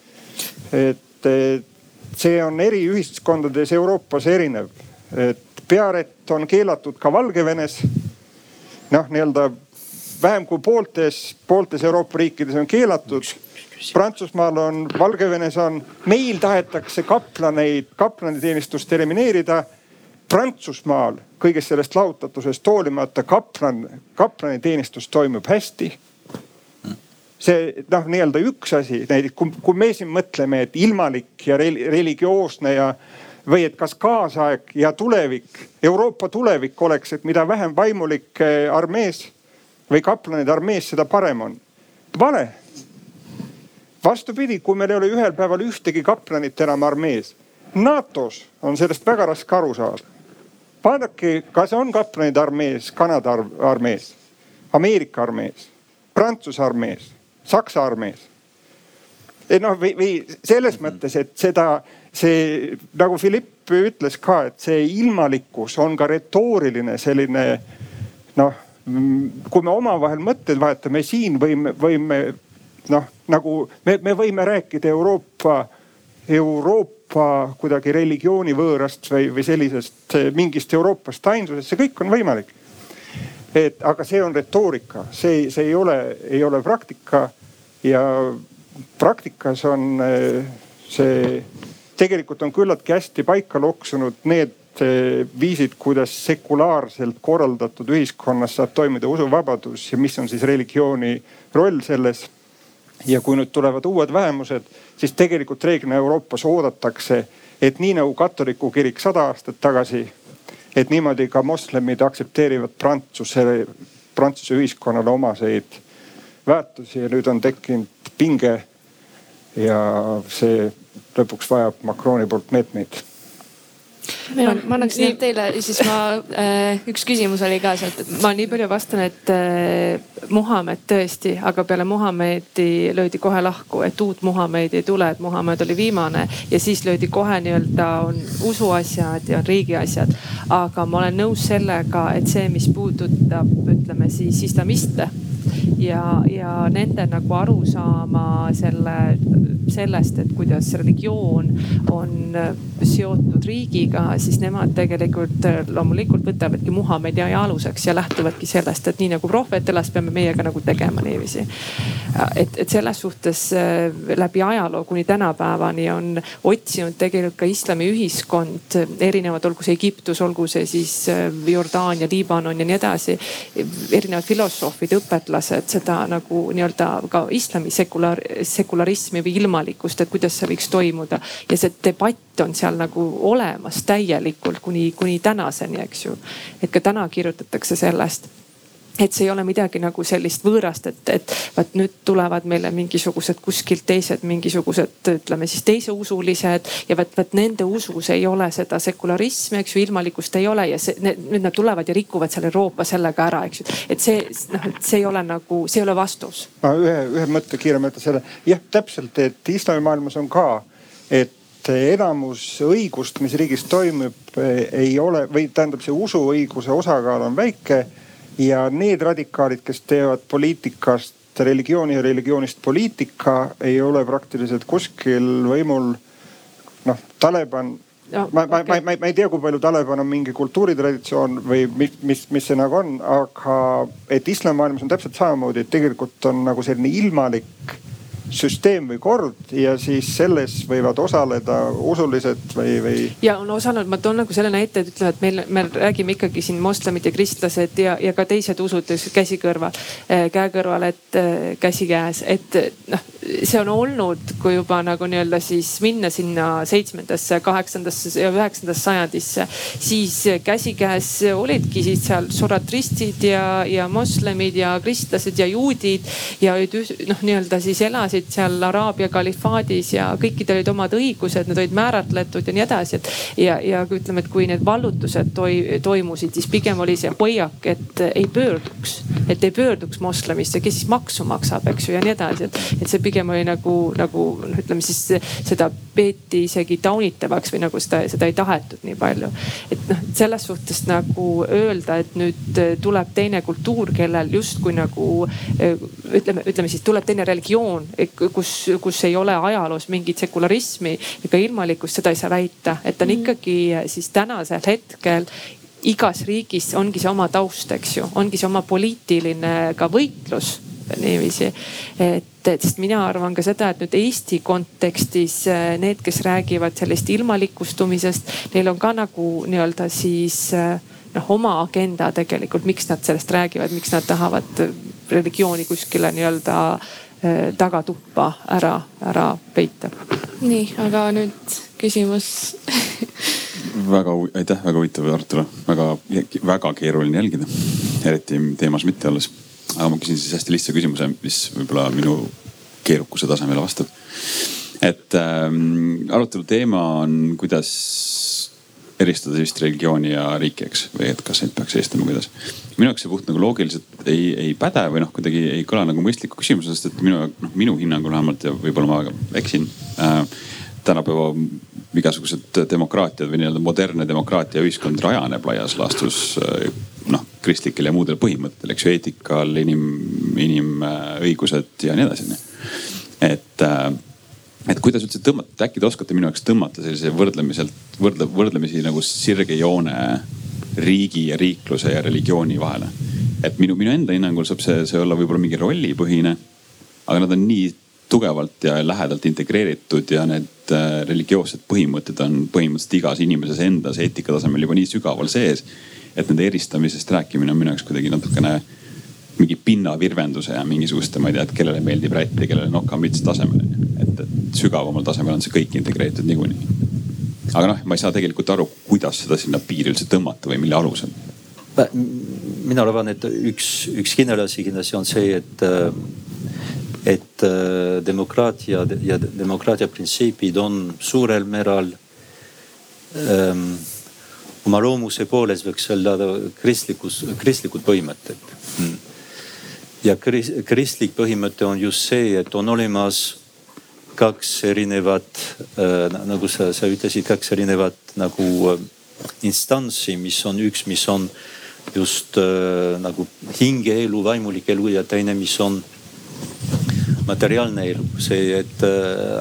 et see on eri ühiskondades Euroopas erinev. et pearett on keelatud ka Valgevenes. noh, nii-öelda vähem kui pooltes, pooltes Euroopa riikides on keelatud. Prantsusmaal on, Valgevenes on, meil tahetakse kaplaneid, kaplaniteenistust elimineerida. Prantsusmaal kõigest sellest lahutatusest hoolimata kaplan, kaplaniteenistus toimub hästi see noh, nii-öelda üks asi, näiteks kui, kui me siin mõtleme, et ilmalik ja religioosne ja või et kas kaasaeg ja tulevik, Euroopa tulevik oleks, et mida vähem vaimulikke armees või kaplanid armees, seda parem on. vale. vastupidi, kui meil ei ole ühel päeval ühtegi kaplanit enam armees. NATO-s on sellest väga raske aru saada. vaadake, kas on kaplanid armees, Kanada armees, Ameerika armees, Prantsuse armees Saksa armees. noh, või, või selles -hmm. mõttes, et seda, see nagu Philipp ütles ka, et see ilmalikkus on ka retooriline selline noh, kui me omavahel mõtteid vahetame siin võime, võime noh, nagu me, me võime rääkida Euroopa, Euroopa kuidagi religioonivõõrast või, või sellisest mingist Euroopast ainsusest, see kõik on võimalik. et aga see on retoorika, see, see ei ole, ei ole praktika ja praktikas on eh, see, tegelikult on küllaltki hästi paika loksunud need viisid, kuidas sekulaarselt korraldatud ühiskonnas saab toimida usuvabadus ja mis on siis religiooni roll selles. ja kui nüüd tulevad uued vähemused, siis tegelikult reeglina Euroopas oodatakse, et nii nagu katoliku kirik sada aastat tagasi, et niimoodi ka moslemid aktsepteerivad Prantsuse, Prantsuse ühiskonnale omaseid väärtusi ja nüüd on tekkinud pinge ja see lõpuks vajab Macroni poolt meetmeid ma, ma annaks nii... teile, siis ma äh,, üks küsimus oli ka sealt, et. ma nii palju vastan, et äh, Muhamed tõesti, aga peale Muhamedi löödi kohe lahku, et uut Muhamedi ei tule, et Muhamed oli viimane ja siis löödi kohe nii-öelda on usuasjad ja riigi asjad. aga ma olen nõus sellega, et see, mis puudutab, ütleme siis islamiste ja, ja nende nagu arusaama selle, sellest, et kuidas religioon on seotud riigiga, siis nemad tegelikult loomulikult võtavadki Muhamedi aja aluseks ja lähtuvadki sellest, et nii nagu prohvet elas, peame meie ka nagu tegema niiviisi. et, et selles suhtes äh, läbi ajaloo kuni tänapäevani on otsinud tegelikult ka islamiühiskond erinevad, olgu see Egiptus, olgu see siis äh, Jordaania, Liibanon ja nii edasi. erinevad filosoofid, õpetlased seda nagu nii-öelda ka islami sekular, sekularismi või ilmalikkust, et kuidas see võiks toimuda ja see debatt on seal nagu olemas täielikult kuni, kuni tänaseni, eks ju. et ka täna kirjutatakse sellest et see ei ole midagi nagu sellist võõrast, et, et vaat nüüd tulevad meile mingisugused kuskilt teised mingisugused, ütleme siis teiseusulised ja vaat, vaat nende usus ei ole seda sekularismi, eks ju, ilmalikkust ei ole ja see, nüüd nad tulevad ja rikuvad seal Euroopa sellega ära, eks ju. et see noh, et see ei ole nagu, see ei ole vastus. ma ühe, ühe mõtte kiire mõtte selle, jah täpselt, et islamimaailmas on ka, et enamus õigust, mis riigis toimub, ei ole või tähendab, see usuõiguse osakaal on väike ja need radikaalid, kes teevad poliitikast religiooni ja religioonist poliitika, ei ole praktiliselt kuskil võimul. noh, Taliban ma, ma okay., ma, ma, ma ei tea, kui palju Taliban on mingi kultuuritraditsioon või mis, mis, mis see nagu on, aga et islamimaailmas on täpselt samamoodi, et tegelikult on nagu selline ilmalik süsteem või kord ja siis selles võivad osaleda usulised või, või. ja on osanud, ma toon nagu selle näite, et ütleme, et meil, me räägime ikkagi siin moslemid ja kristlased ja, ja ka teised usud käsi kõrval, eh, käe kõrval, et eh, käsikäes, et noh, see on olnud, kui juba nagu nii-öelda siis minna sinna seitsmendasse, kaheksandasse ja üheksandasse sajandisse, siis käsikäes olidki siis seal soratristid ja, ja moslemid ja kristlased ja juudid ja noh, nii-öelda siis elasid elasid seal Araabia kalifaadis ja kõikidel olid omad õigused, need olid määratletud ja nii edasi, et. ja, ja ütleme, et kui need vallutused toi, toimusid, siis pigem oli see hoiak, et ei pöörduks, et ei pöörduks moslemisse, kes siis maksu maksab, eks ju ja nii edasi, et. et see pigem oli nagu, nagu noh, ütleme siis seda peeti isegi taunitavaks või nagu seda, seda ei tahetud nii palju. et noh, selles suhtes nagu öelda, et nüüd tuleb teine kultuur, kellel justkui nagu ütleme, ütleme siis tuleb teine religioon, kus, kus ei ole ajaloos mingit sekularismi ega ilmalikkust, seda ei saa väita, et on mhm. ikkagi siis tänasel hetkel igas riigis ongi see oma taust, eks ju, ongi see oma poliitiline ka võitlus niiviisi. et, et sest mina arvan ka seda, et nüüd Eesti kontekstis eh, need, kes räägivad sellest ilmalikustumisest, neil on ka nagu nii-öelda siis eh, noh, oma agenda tegelikult, miks nad sellest räägivad, miks nad tahavad religiooni kuskile nii-öelda Eh, tagatuppa ära, ära peita. nii, aga nüüd küsimus väga, aitäh, väga huvitav arutelu, väga, väga keeruline jälgida, eriti teemas mitte olles. aga ma küsin siis hästi lihtsa küsimuse, mis võib-olla minu keerukuse tasemele vastab. et ähm, arutelu teema on, kuidas eristada vist religiooni ja riiki, eks, või et kas neid peaks eristama, kuidas. minu jaoks see puht nagu loogiliselt ei, ei päde või noh, kuidagi ei kõla nagu mõistliku küsimuse, sest et minu, noh minu hinnangul vähemalt ja võib-olla ma eksin äh,. tänapäeva igasugused demokraatiad või nii-öelda modernne demokraatia ühiskond rajaneb laias laastus äh, noh kristlikel ja muudel põhimõtetel, eks ju, eetikal, inim, inimõigused ja nii edasi, onju. et äh, et kuidas üldse tõmmata, äkki te oskate minu jaoks tõmmata sellise võrdlemiselt, võrdle, võrdlemisi nagu sirge joone riigi ja riikluse ja religiooni vahele. et minu, minu enda hinnangul saab see, see olla võib-olla mingi rollipõhine. aga nad on nii tugevalt ja lähedalt integreeritud ja need äh, religioossed põhimõtted on põhimõtteliselt igas inimeses endas eetika tasemel juba nii sügaval sees. et nende eristamisest rääkimine on minu jaoks kuidagi natukene mingi pinnavirvenduse ja mingisuguste, ma ei tea, et kellele meeldib rätt ja kellele nokamüts tasemel. et, et sügavamal tasemel on see kõik integreeritud niikuinii. aga noh, ma ei saa tegelikult aru, kuidas seda sinna piiri üldse tõmmata või mille alusel. mina arvan, et üks, üks kindel asi kindlasti on see, et, et demokraatia ja demokraatia printsiibid on suurel määral ähm, oma loomuse poolest võiks öelda kristlikus, kristlikud põhimõtted mm ja kristlik põhimõte on just see, et on olemas kaks erinevat äh,, nagu sa, sa ütlesid, kaks erinevat nagu äh, instantsi, mis on üks, mis on just äh, nagu hingeelu, vaimulik elu ja teine, mis on materiaalne elu. see, et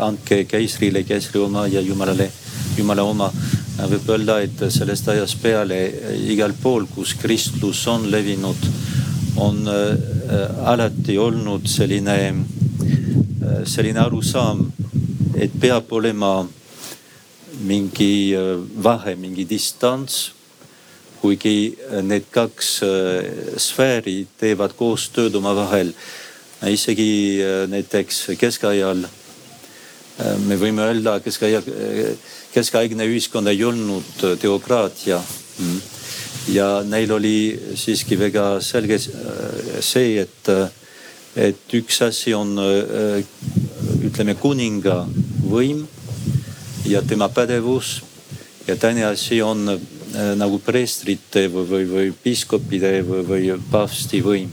andke keisrile keisri oma ja jumalale, jumala oma. võib öelda, et sellest ajast peale igal pool, kus kristlus on levinud on alati olnud selline, selline arusaam, et peab olema mingi äh, vahe, mingi distants. kuigi need kaks sfääri teevad koostööd omavahel. isegi näiteks keskajal me võime öelda, keskajal, keskaegne ühiskond ei olnud teokraatia mm ja neil oli siiski väga selge äh, see, et, äh, et üks asi on äh, ütleme kuninga võim ja tema pädevus. Ja teine asi on nagu preestrite või, või, või piiskopide või, või paavsti võim.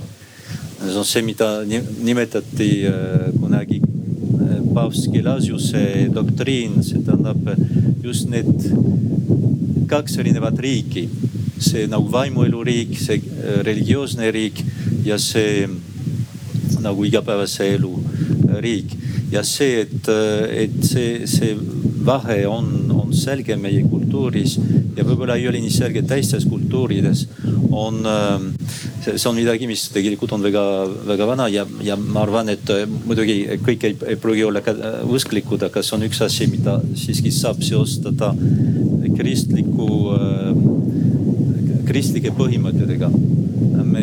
see on see, mida nimetati kunagi paavst Gelasiuse doktriin, see tähendab just need kaks erinevat riiki. See nagu vaimueluriik, see äh, religioosne riik ja see nagu igapäevase elu äh, riik. ja see, et, äh, et see, see vahe on, on selge meie kultuuris ja võib-olla ei ole nii selge teistes kultuurides, on, see on midagi, mis tegelikult on väga-väga vana ja, ja ma arvan, et muidugi kõik ei, ei pruugi olla ka usklikud, aga see on üks asi, mida siiski saab seostada kristliku äh, kristlike põhimõtetega. me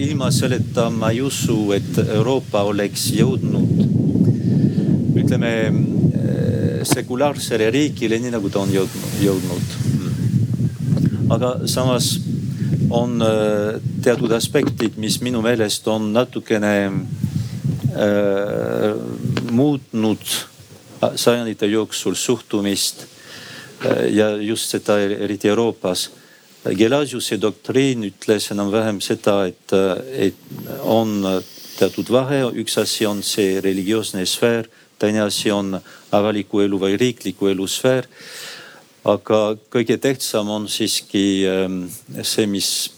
ilma selleta ma ei usu, et Euroopa oleks jõudnud ütleme sekulaarsele riigile, nii nagu ta on jõudnud, jõudnud. aga samas on äh, teatud aspektid, mis minu meelest on natukene äh, muutnud sajandite jooksul suhtumist äh, ja just seda eriti Euroopas Gelasiuse doktriin ütles enam-vähem seda, et, et on teatud vahe, üks asi on see religioosne sfäär, teine asi on avaliku elu või riikliku elu sfäär. aga kõige tähtsam on siiski ähm, see, mis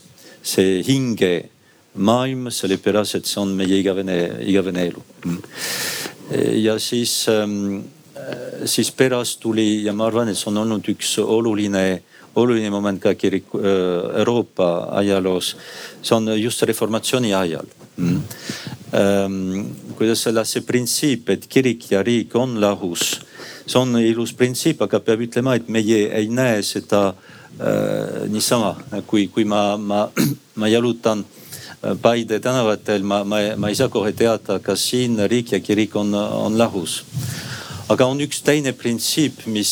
see hinge maailm, sellepärast et see on meie igavene, igavene elu. ja siis, ähm, siis pärast tuli ja ma arvan, et see on olnud üks oluline oluline moment ka kiriku äh, Euroopa ajaloos. see on just reformatsiooni ajal mm.. Ähm, kuidas öelda, see printsiip, et kirik ja riik on lahus, see on ilus printsiip, aga peab ütlema, et meie ei näe seda äh, niisama, kui, kui ma, ma, ma jalutan äh, Paide tänavatel, ma, ma, ma ei saa kohe teada, kas siin riik ja kirik on, on lahus. aga on üks teine printsiip, mis,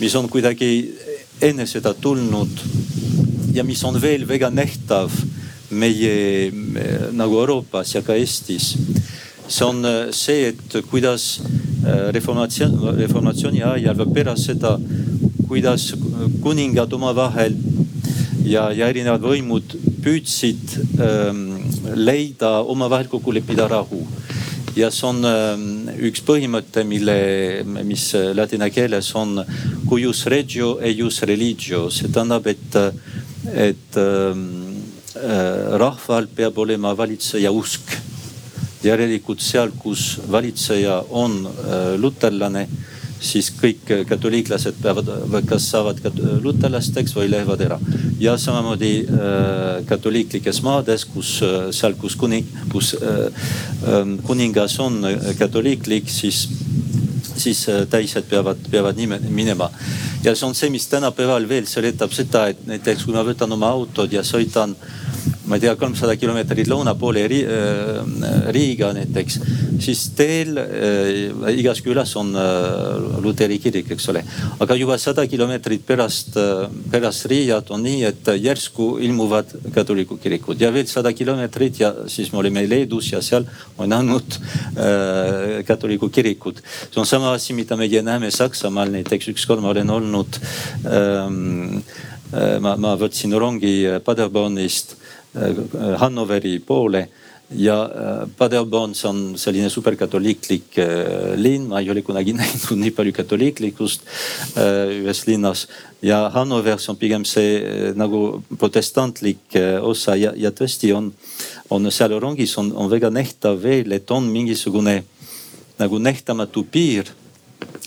mis on kuidagi enne seda tulnud ja mis on veel väga nähtav meie nagu Euroopas ja ka Eestis. see on äh, see, et kuidas äh, reformatsioon, reformatsiooni ajal või pärast seda, kuidas kuningad omavahel ja, ja erinevad võimud püüdsid ähm, leida omavahel kokku leppida rahu. Ja see on ähm, üks põhimõte, mille, mis ladina keeles on cuius regio eius religio, see tähendab, et, et ähm, äh, rahval peab olema valitseja usk. Järelikult seal, kus valitseja on äh, luterlane siis kõik katoliiklased peavad, kas saavad luterlasteks või lähevad ära. ja samamoodi äh, katoliiklikes maades, kus äh, seal, kus kuning, kus äh, äh, kuningas on katoliiklik, siis siis äh, teised peavad, peavad nime, minema. ja see on see, mis tänapäeval veel seletab seda, et näiteks kui ma võtan oma autod ja sõitan ma ei tea, kolmsada kilomeetrit lõuna poole ri, äh, Riiga näiteks, siis teel äh, igas külas on äh, luteri kirik, eks ole. aga juba sada kilomeetrit pärast äh,, pärast Riiat on nii, et järsku ilmuvad katoliku kirikud ja veel sada kilomeetrit ja siis me olime Leedus ja seal on andnud äh, katoliku kirikud. see on sama asi, mida meie näeme Saksamaal näiteks, ükskord ma olen olnud ähm, äh, ma, ma võtsin rongi Paderbornist Hannoveri poole. Ja äh, Paderborn, see on selline superkatoliiklik äh, linn, ma ei ole kunagi näinud nii palju katoliiklikkust ühes linnas. ja Hannover, see on pigem see nagu protestantlik osa. Ja, ja tõesti on, on seal rongis on, on väga nähtav veel, et on mingisugune nagu nähtamatu piir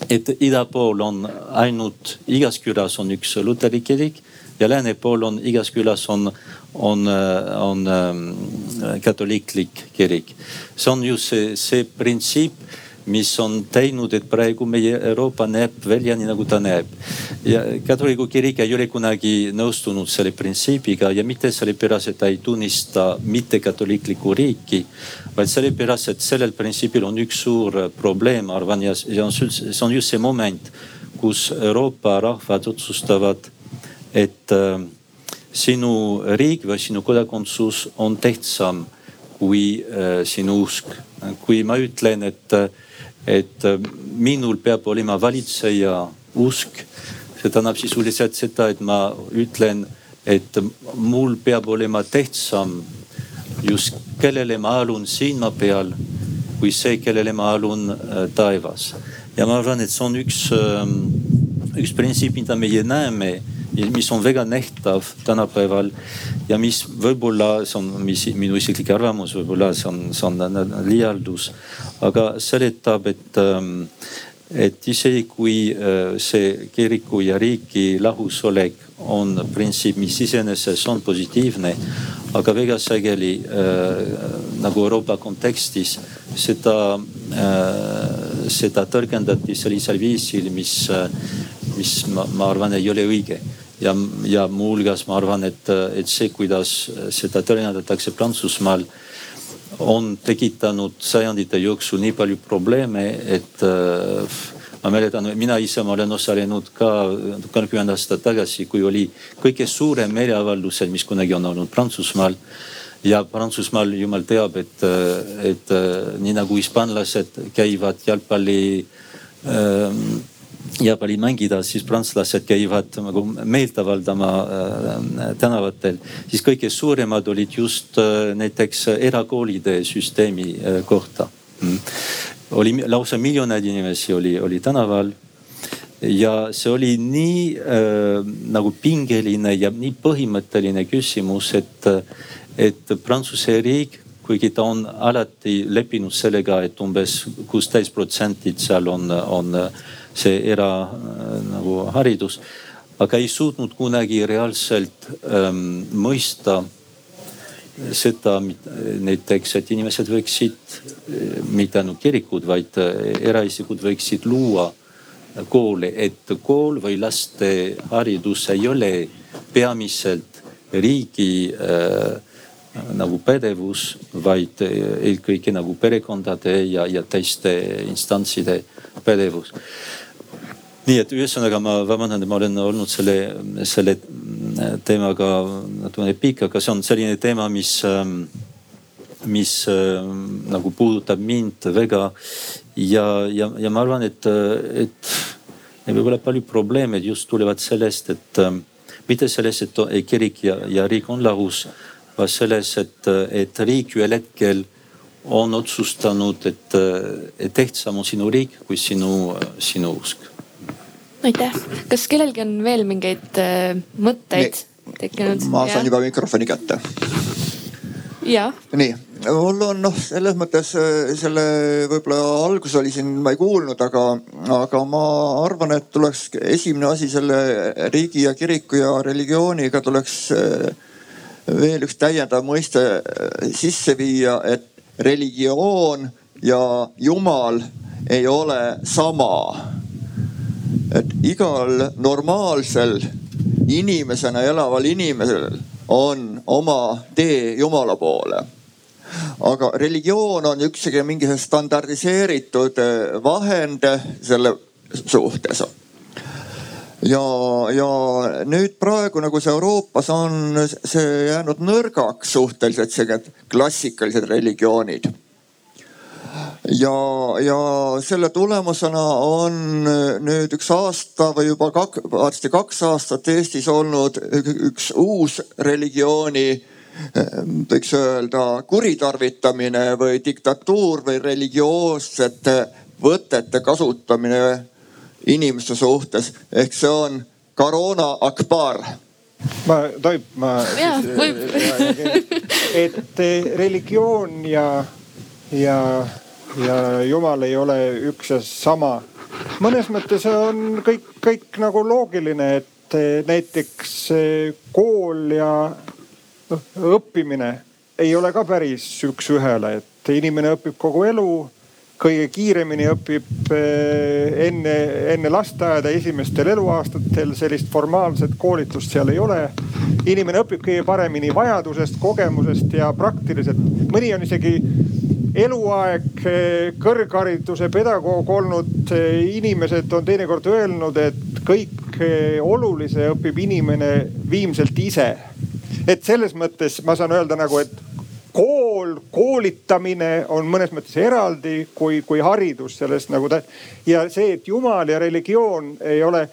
et ida pool on ainult, igas külas on üks luteri kirik ja lääne pool on igas külas on on, on ähm, katoliiklik kirik. see on just see, see printsiip, mis on teinud, et praegu meie Euroopa näeb välja nii nagu ta näeb. ja katoliku kirik ei ole kunagi nõustunud selle printsiibiga ja mitte sellepärast, et ta ei tunnista mittekatoliiklikku riiki, vaid sellepärast, et sellel printsiibil on üks suur probleem, arvan, ja see on, see on just see moment, kus Euroopa rahvad otsustavad, et äh, sinu riik või sinu kodakondsus on tähtsam kui äh, sinu usk. kui ma ütlen, et, et minul peab olema valitseja usk, see tähendab sisuliselt seda, et ma ütlen, et mul peab olema tähtsam just kellele ma allun siin maa peal, kui see, kellele ma allun äh, taevas. ja ma arvan, et see on üks äh,, üks printsiip, mida meie näeme mis on väga nähtav tänapäeval ja mis võib-olla see on mis, minu isiklik arvamus, võib-olla see on, see on liialdus, aga seletab, et ähm, et isegi kui äh, see kiriku ja riigi lahusolek on printsiip, mis iseenesest on positiivne, aga väga sageli äh, nagu Euroopa kontekstis seda äh,, seda tõlgendati sellisel viisil, mis mis ma, ma arvan, ei ole õige ja, ja muuhulgas ma arvan, et, et see, kuidas seda tõlgendatakse Prantsusmaal, on tekitanud sajandite jooksul nii palju probleeme, et äh, ma mäletan, mina ise ma olen osalenud ka kolmkümmend aastat tagasi, kui oli kõige suurem meeleavaldused, mis kunagi on olnud Prantsusmaal. ja Prantsusmaal jumal teab, et, et nii nagu hispaanlased käivad jalgpalli äh, jalgpalli mängida, siis prantslased käivad nagu meelt avaldama äh, tänavatel, siis kõige suuremad olid just äh, näiteks erakoolide süsteemi äh, kohta. Mm.. oli lausa miljoneid inimesi oli, oli tänaval. Ja see oli nii äh, nagu pingeline ja nii põhimõtteline küsimus, et, et Prantsuse riik, kuigi ta on alati leppinud sellega, et umbes kuusteist protsenti seal on, on see era nagu haridus, aga ei suutnud kunagi reaalselt ähm, mõista seda näiteks, et inimesed võiksid, mitte ainult kirikud, vaid eraisikud võiksid luua koole, et kool või lasteharidus ei ole peamiselt riigi äh, nagu pädevus, vaid eelkõige nagu perekondade ja, ja teiste instantside pädevus nii et ühesõnaga ma vabandan, ma olen olnud selle, selle teemaga natukene pikk, aga see on selline teema, mis, mis nagu puudutab mind väga. ja, ja, ja ma arvan, et, et, võib-olla palju probleeme just tulevad sellest, et äh, mitte sellest, et kirik ja, ja riik on lahus, vaid selles, et, et riik ühel hetkel on otsustanud, et, et tähtsam on sinu riik kui sinu, sinu usk. Aitäh, kas kellelgi on veel mingeid äh, mõtteid tekkinud? ma saan juba mikrofoni kätte. nii, mul on noh, selles mõttes äh, selle võib-olla algus oli siin, ma ei kuulnud, aga, aga ma arvan, et tuleks esimene asi selle riigi ja kiriku ja religiooniga tuleks äh, veel üks täiendav mõiste sisse viia, et religioon ja jumal ei ole sama. Et igal normaalsel inimesena elaval inimesel on oma tee Jumala poole. aga religioon on ükski mingi standardiseeritud vahend selle suhtes ja, ja nüüd praegu nagu see Euroopas on see jäänud nõrgaks suhteliselt, sellised klassikalised religioonid. Ja, ja selle tulemusena on nüüd üks aasta või juba kak, varsti kaks aastat Eestis olnud üks uus religiooni võiks öelda kuritarvitamine või diktatuur või religioossete võtete kasutamine inimeste suhtes ehk see on koroona akbar. ma tohib, ma. jaa, võib. et eh, religioon ja, ja, ja jumal ei ole üks ja sama. mõnes mõttes on kõik, kõik nagu loogiline, et eh, näiteks kool ja noh õppimine ei ole ka päris üks-ühele, et inimene õpib kogu elu kõige kiiremini õpib eh, enne, enne lasteaeda esimestel eluaastatel, sellist formaalset koolitust seal ei ole. inimene õpib kõige paremini vajadusest, kogemusest ja praktiliselt. mõni on isegi eluaeg eh, kõrghariduse pedagoog olnud eh, inimesed on teinekord öelnud, et kõik olulise õpib inimene viimselt ise. et selles mõttes ma saan öelda nagu, et kool, koolitamine on mõnes mõttes eraldi kui, kui haridus sellest nagu ta. ja see, et jumal ja religioon ei ole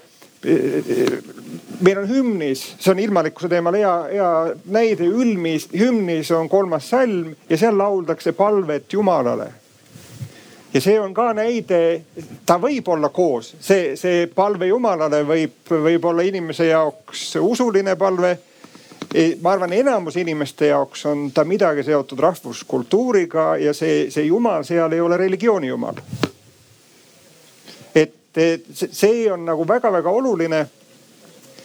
meil on hümnis, see on ilmalikkuse teemal hea, hea näide, ülmis, hümnis on kolmas salm ja seal lauldakse palvet Jumalale. ja see on ka näide, ta võib olla koos, see, see palve Jumalale võib, võib olla inimese jaoks usuline palve ma arvan, enamus inimeste jaoks on ta midagi seotud rahvuskultuuriga ja see, see jumal seal ei ole religiooni jumal. See on nagu väga-väga oluline.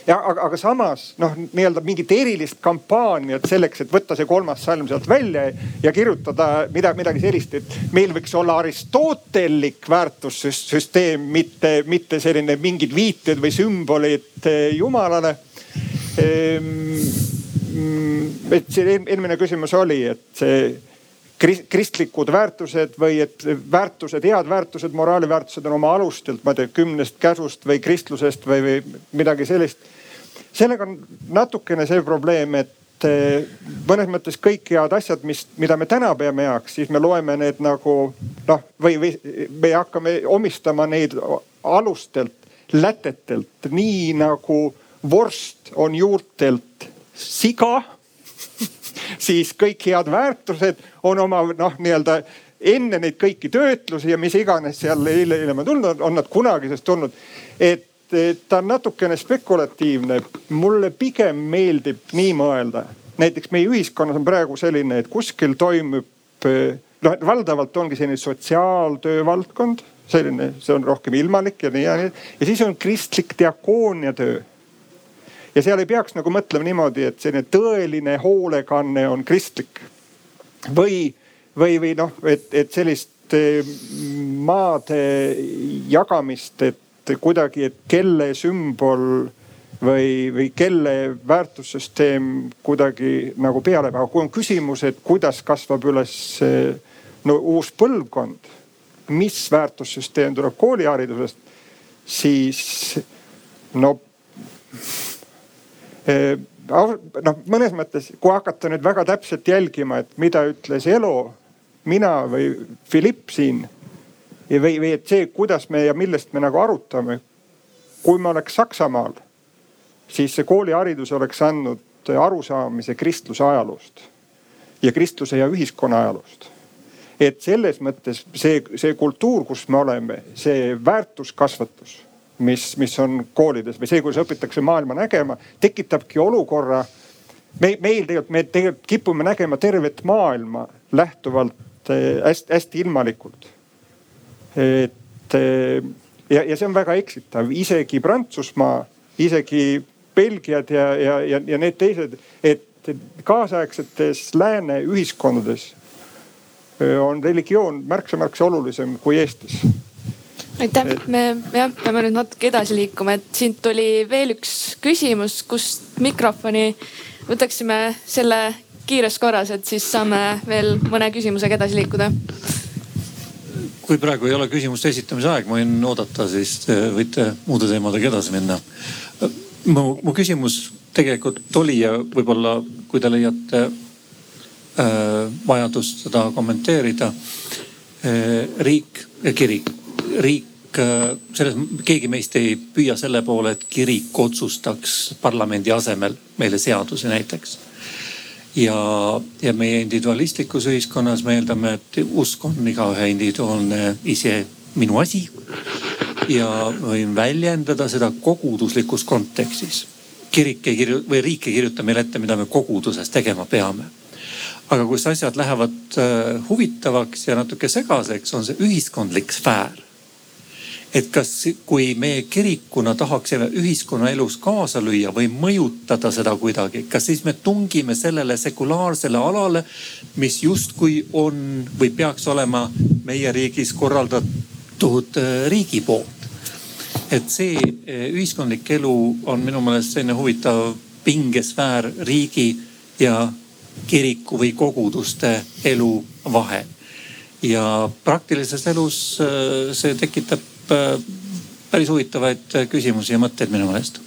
Ja aga, aga samas noh, nii-öelda mingit erilist kampaaniat selleks, et võtta see kolmas salm sealt välja ja kirjutada midagi, midagi sellist, et meil võiks olla aristotellik väärtussüsteem, mitte, mitte selline mingid viited või sümbolid eh, jumalale. Ehm, mm, et see eelmine küsimus oli, et see kristlikud väärtused või et väärtused, head väärtused, moraaliväärtused on oma alustelt, ma ei tea, kümnest käsust või kristlusest või, või midagi sellist. sellega on natukene see probleem, et eh, mõnes mõttes kõik head asjad, mis, mida me täna peame heaks, siis me loeme need nagu noh, või, või me hakkame omistama neid alustelt, lätetelt, nii nagu vorst on juurtelt siga siis kõik head väärtused on oma noh, nii-öelda enne neid kõiki töötlusi ja mis iganes seal eile hiljem on tulnud, on nad kunagisest tulnud. et, ta on natukene spekulatiivne, mulle pigem meeldib nii mõelda. näiteks meie ühiskonnas on praegu selline, et kuskil toimub noh, valdavalt ongi selline sotsiaaltöö valdkond, selline, see on rohkem ilmalik ja nii ja nii. ja siis on kristlik diakooniatöö ja seal ei peaks nagu mõtlema niimoodi, et selline tõeline hoolekanne on kristlik. või, või, või noh, et, et sellist eh, maade jagamist, et kuidagi, et kelle sümbol või, või kelle väärtussüsteem kuidagi nagu peale peab. kui on küsimus, et kuidas kasvab üles no uus põlvkond, mis väärtussüsteem tuleb kooliharidusest, siis no noh, mõnes mõttes, kui hakata nüüd väga täpselt jälgima, et mida ütles Elo, mina või Philipp siin. või, või et see, kuidas me ja millest me nagu arutame. kui ma oleks Saksamaal, siis see kooliharidus oleks andnud arusaamise kristluse ajaloost ja kristluse ja ühiskonna ajaloost. et selles mõttes see, see kultuur, kus me oleme, see väärtuskasvatus, mis, mis on koolides või see, kuidas õpitakse maailma nägema, tekitabki olukorra. me, meil tegelikult, me tegelikult kipume nägema tervet maailma lähtuvalt hästi-hästi eh, ilmalikult. et eh, ja, ja see on väga eksitav, isegi Prantsusmaa, isegi Belgiad ja, ja, ja, ja need teised, et kaasaegsetes lääne ühiskondades on religioon märksa-märksa olulisem kui Eestis. Aitäh, me jah, peame nüüd natuke edasi liikuma, et siit tuli veel üks küsimus, kust mikrofoni võtaksime selle kiires korras, et siis saame veel mõne küsimusega edasi liikuda kui praegu ei ole küsimuste esitamise aeg, ma võin oodata, siis võite muude teemadega edasi minna. mu, mu küsimus tegelikult oli ja võib-olla kui te leiate äh, vajadust seda kommenteerida äh,. riik ja kirik, riik selles, keegi meist ei püüa selle poole, et kirik otsustaks parlamendi asemel meile seadusi näiteks ja, ja meie individualistlikus ühiskonnas me eeldame, et usk on igaühe individuaalne ise minu asi. ja võin väljendada seda koguduslikus kontekstis. kirik ei kirjuta või riik ei kirjuta meile ette, mida me koguduses tegema peame. aga kus asjad lähevad äh, huvitavaks ja natuke segaseks, on see ühiskondlik sfäär et kas, kui meie kirikuna tahaksime ühiskonnaelus kaasa lüüa või mõjutada seda kuidagi, kas siis me tungime sellele sekulaarsele alale, mis justkui on või peaks olema meie riigis korraldatud äh, riigi poolt. et see äh, ühiskondlik elu on minu meelest selline huvitav pingesfäär riigi ja kiriku või koguduste elu vahel ja praktilises elus äh, see tekitab päris huvitavaid äh, küsimusi ja mõtteid minu meelest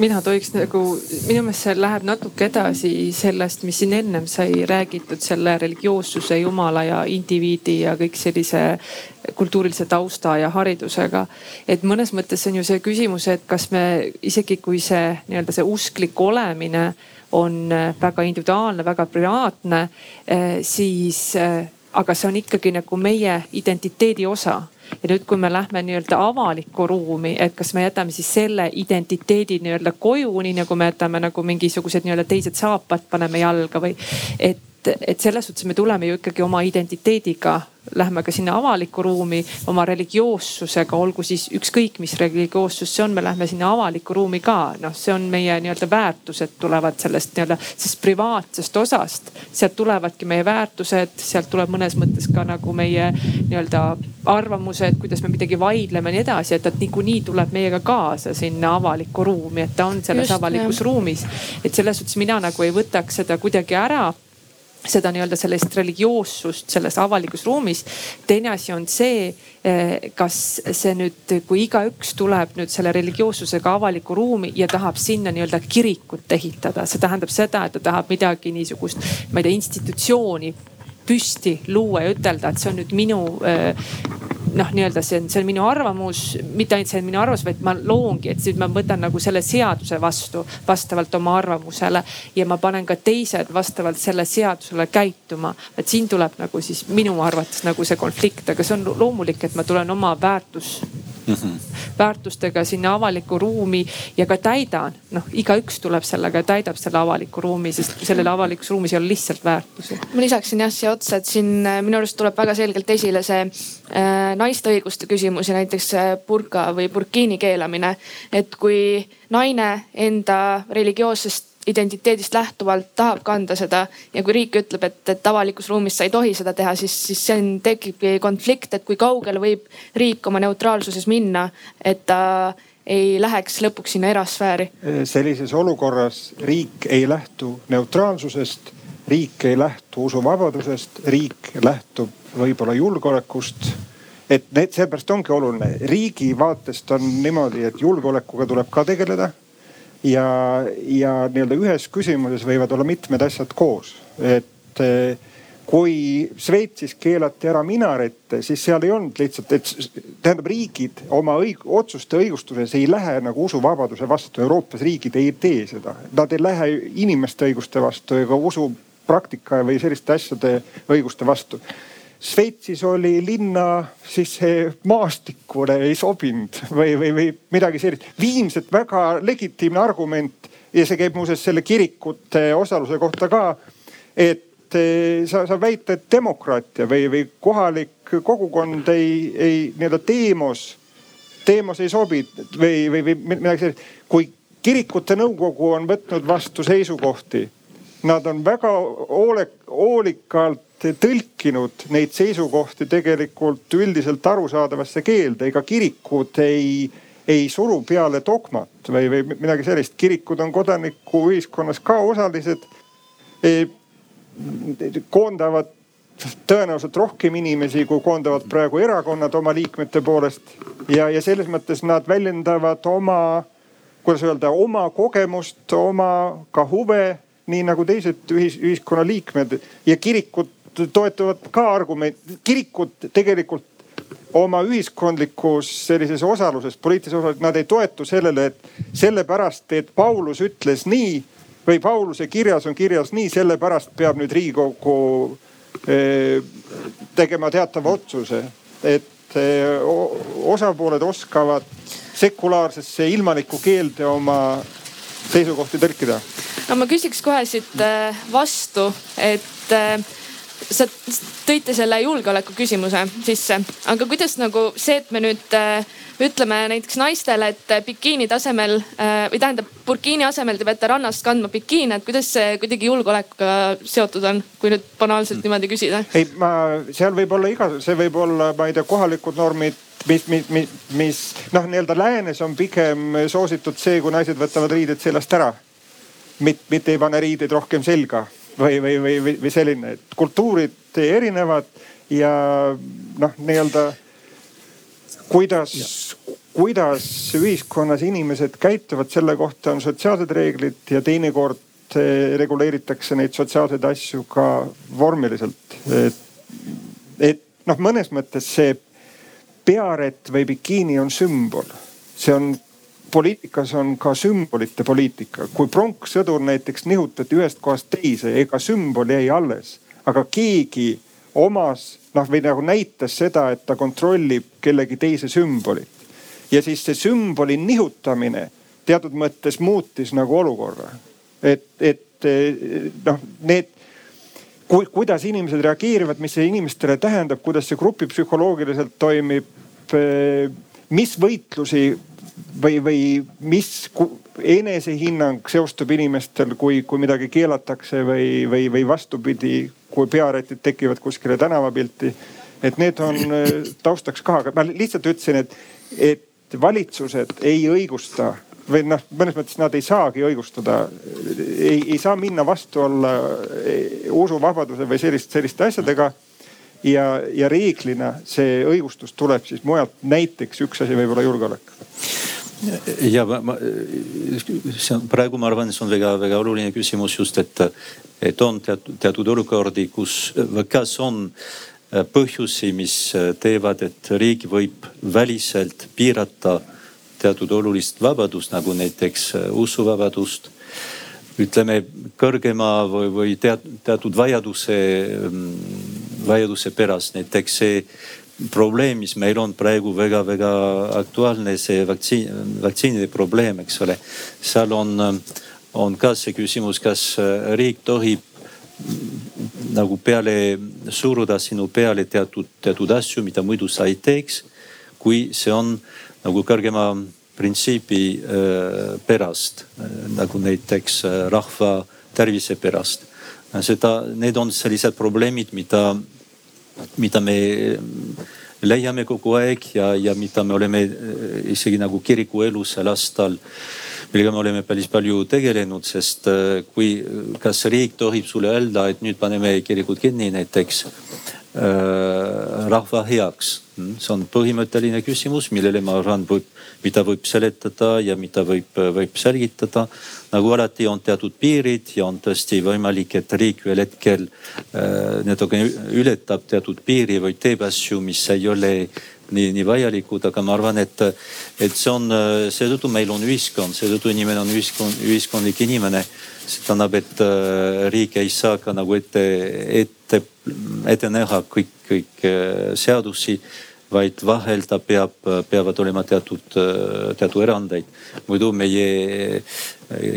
mina tohiks nagu, minu meelest see läheb natuke edasi sellest, mis siin ennem sai räägitud, selle religioossuse, jumala ja indiviidi ja kõik sellise kultuurilise tausta ja haridusega. et mõnes mõttes on ju see küsimus, et kas me isegi kui see nii-öelda see usklik olemine on äh, väga individuaalne, väga privaatne, siis aga see on ikkagi nagu meie identiteedi osa. Ja nüüd, kui me lähme nii-öelda avalikku ruumi, et kas me jätame siis selle identiteedi nii-öelda koju, nii nagu me jätame nagu mingisugused nii-öelda teised saapad paneme jalga või et et selles suhtes me tuleme ju ikkagi oma identiteediga, lähme ka sinna avalikku ruumi oma religioossusega, olgu siis ükskõik mis religioossus see on, me lähme sinna avalikku ruumi ka. noh, see on meie nii-öelda väärtused tulevad sellest nii-öelda sellest privaatsest osast. sealt tulevadki meie väärtused, sealt tuleb mõnes mõttes ka nagu meie nii-öelda arvamused, kuidas me midagi vaidleme ja nii edasi, et, et niikuinii tuleb meiega kaasa sinna avalikku ruumi, et ta on selles Just, avalikus jah. ruumis. et selles suhtes mina nagu ei võtaks seda kuidagi ära seda nii-öelda sellist religioossust selles avalikus ruumis. teine asi on see, eh, kas see nüüd, kui igaüks tuleb nüüd selle religioossusega avalikku ruumi ja tahab sinna nii-öelda kirikut ehitada, see tähendab seda, et ta tahab midagi niisugust, ma ei tea, institutsiooni püsti luua ja ütelda, et see on nüüd minu eh, noh, nii-öelda see on, see on minu arvamus, mitte ainult see on minu arvamus, vaid ma loongi, et siis ma võtan nagu selle seaduse vastu vastavalt oma arvamusele ja ma panen ka teised vastavalt selle seadusele käituma. et siin tuleb nagu siis minu arvates nagu see konflikt, aga see on loomulik, et ma tulen oma väärtus mm -hmm. väärtustega sinna avalikku ruumi ja ka täidan. noh, igaüks tuleb sellega ja täidab selle avaliku ruumi, sest sellel avalikus ruumis ei ole lihtsalt väärtusi. ma lisaksin jah siia otsa, et siin äh, minu arust tuleb väga selgelt esile see äh, naiste õiguste küsimus ja näiteks äh, burka või burkiini keelamine. et kui naine enda religioossest identiteedist lähtuvalt tahab kanda seda ja kui riik ütleb, et, et avalikus ruumis sa ei tohi seda teha, siis, siis siin tekibki konflikt, et kui kaugele võib riik oma neutraalsuses minna, et ta ei läheks lõpuks sinna erasfääri. sellises olukorras riik ei lähtu neutraalsusest, riik ei lähtu usuvabadusest, riik lähtub võib-olla julgeolekust. Et need, seepärast ongi oluline, riigi vaatest on niimoodi, et julgeolekuga tuleb ka tegeleda. Ja, ja nii-öelda ühes küsimuses võivad olla mitmed asjad koos, et eh, kui Šveitsis keelati ära minarette, siis seal ei olnud lihtsalt, et tähendab, riigid oma õig otsuste õigustuses ei lähe nagu usuvabaduse vastu. Euroopas riigid ei tee seda, nad ei lähe inimeste õiguste vastu ega usupraktika või selliste asjade õiguste vastu. Šveitsis oli linna siis maastikule ei sobinud või, või, või midagi sellist. Viimselt väga legitiimne argument ja see käib muuseas selle kirikute osaluse kohta ka, et Eh, sa, sa väita, et demokraatia või, või kohalik kogukond ei, ei nii-öelda teemos, teemos ei sobi või, või, või midagi sellist. kui kirikute nõukogu on võtnud vastu seisukohti, nad on väga hoole, hoolikalt tõlkinud neid seisukohti tegelikult üldiselt arusaadavasse keelde, ega kirikud ei, ei suru peale dogmat või, või midagi sellist. kirikud on kodanikuühiskonnas ka osalised koondavad tõenäoliselt rohkem inimesi, kui koondavad praegu erakonnad oma liikmete poolest. ja, ja selles mõttes nad väljendavad oma, kuidas öelda, oma kogemust, oma ka huve, nii nagu teised ühis, ühiskonna liikmed ja kirikud toetuvad ka argument, kirikud tegelikult oma ühiskondlikus sellises osaluses, poliitilises osaluses, nad ei toetu sellele, et sellepärast, et Paulus ütles nii või Pauluse kirjas on kirjas nii, sellepärast peab nüüd Riigikogu eh, tegema teatava otsuse, et eh, osapooled oskavad sekulaarsesse ilmalikku keelde oma seisukohti tõlkida. no ma küsiks kohe siit eh, vastu, et sa tõite selle julgeoleku küsimuse sisse, aga kuidas nagu see, et me nüüd ütleme näiteks naistele, et bikiini tasemel äh, või tähendab burkiini asemel te peate rannast kandma bikiine, et kuidas see kuidagi julgeolekuga seotud on, kui nüüd banaalselt mm. niimoodi küsida? ei, ma, seal võib olla iga, see võib olla, ma ei tea, kohalikud normid mis, mis, mis, mis noh, nii-öelda läänes on pigem soositud see, kui naised võtavad riided seljast ära. mitte, mitte ei pane riideid rohkem selga või, või, või, või, selline, et kultuurid erinevad ja noh, nii-öelda kuidas, kuidas ühiskonnas inimesed käituvad, selle kohta on sotsiaalsed reeglid ja teinekord eh, reguleeritakse neid sotsiaalseid asju ka vormiliselt. et, et noh, mõnes mõttes see pearätt või bikiini on sümbol, see on poliitikas on ka sümbolite poliitika. kui pronkssõdur näiteks nihutati ühest kohast teise, ega sümbol jäi alles, aga keegi omas noh, või nagu näitas seda, et ta kontrollib kellegi teise sümbolit. ja siis see sümboli nihutamine teatud mõttes muutis nagu olukorra. et, et noh, need ku,, kuidas inimesed reageerivad, mis see inimestele tähendab, kuidas see grupipsühholoogiliselt toimib, mis võitlusi või, või mis enesehinnang seostub inimestel, kui, kui midagi keelatakse või, või, või vastupidi, kui pearätid tekivad kuskile tänavapilti. et need on äh, taustaks ka, aga ma lihtsalt ütlesin, et, et valitsused ei õigusta või noh, mõnes mõttes nad ei saagi õigustada, ei, ei saa minna vastu olla äh, usuvabaduse või sellist, selliste asjadega. Ja, ja reeglina see õigustus tuleb siis mujalt, näiteks üks asi võib olla julgeolek ja ma, ma, see on praegu, ma arvan, see on väga-väga oluline küsimus just, et, et on teatud, teatud olukordi, kus, kas on äh, põhjusi, mis äh, teevad, et riik võib väliselt piirata teatud olulist vabadust, nagu näiteks äh, usuvabadust. ütleme kõrgema või, või teatud vajaduse, mm, vajaduse pärast, näiteks see probleem, mis meil on praegu väga-väga aktuaalne, see vaktsiin, vaktsiinide probleem, eks ole. seal on, on ka see küsimus, kas riik tohib nagu peale suruda sinu peale teatud, teatud asju, mida muidu sa ei teeks. kui see on nagu kõrgema printsiibi äh, pärast äh,, nagu näiteks äh, rahva tervise pärast. Seda, need on sellised probleemid, mida mida me leiame kogu aeg ja, ja mida me oleme eh, isegi nagu kirikuelu sel aastal, millega me oleme päris palju tegelenud, sest eh, kui, kas riik tohib sulle öelda, et nüüd paneme kirikud kinni näiteks äh, rahva heaks. Mm, see on põhimõtteline küsimus, millele ma arvan, võib, mida võib seletada ja mida võib, võib selgitada. nagu alati on teatud piirid ja on tõesti võimalik, et riik ühel hetkel äh, natuke ületab teatud piiri või teeb asju, mis ei ole nii, nii vajalikud, aga ma arvan, et, et see on, seetõttu meil on ühiskond, seetõttu inimene on ühiskond, ühiskondlik inimene. See tähendab, et äh, riik ei saa ka nagu ette, ette, ette näha kõik, kõik äh, seadusi vaid vahel ta peab, peavad olema teatud, teatud erandeid. muidu meie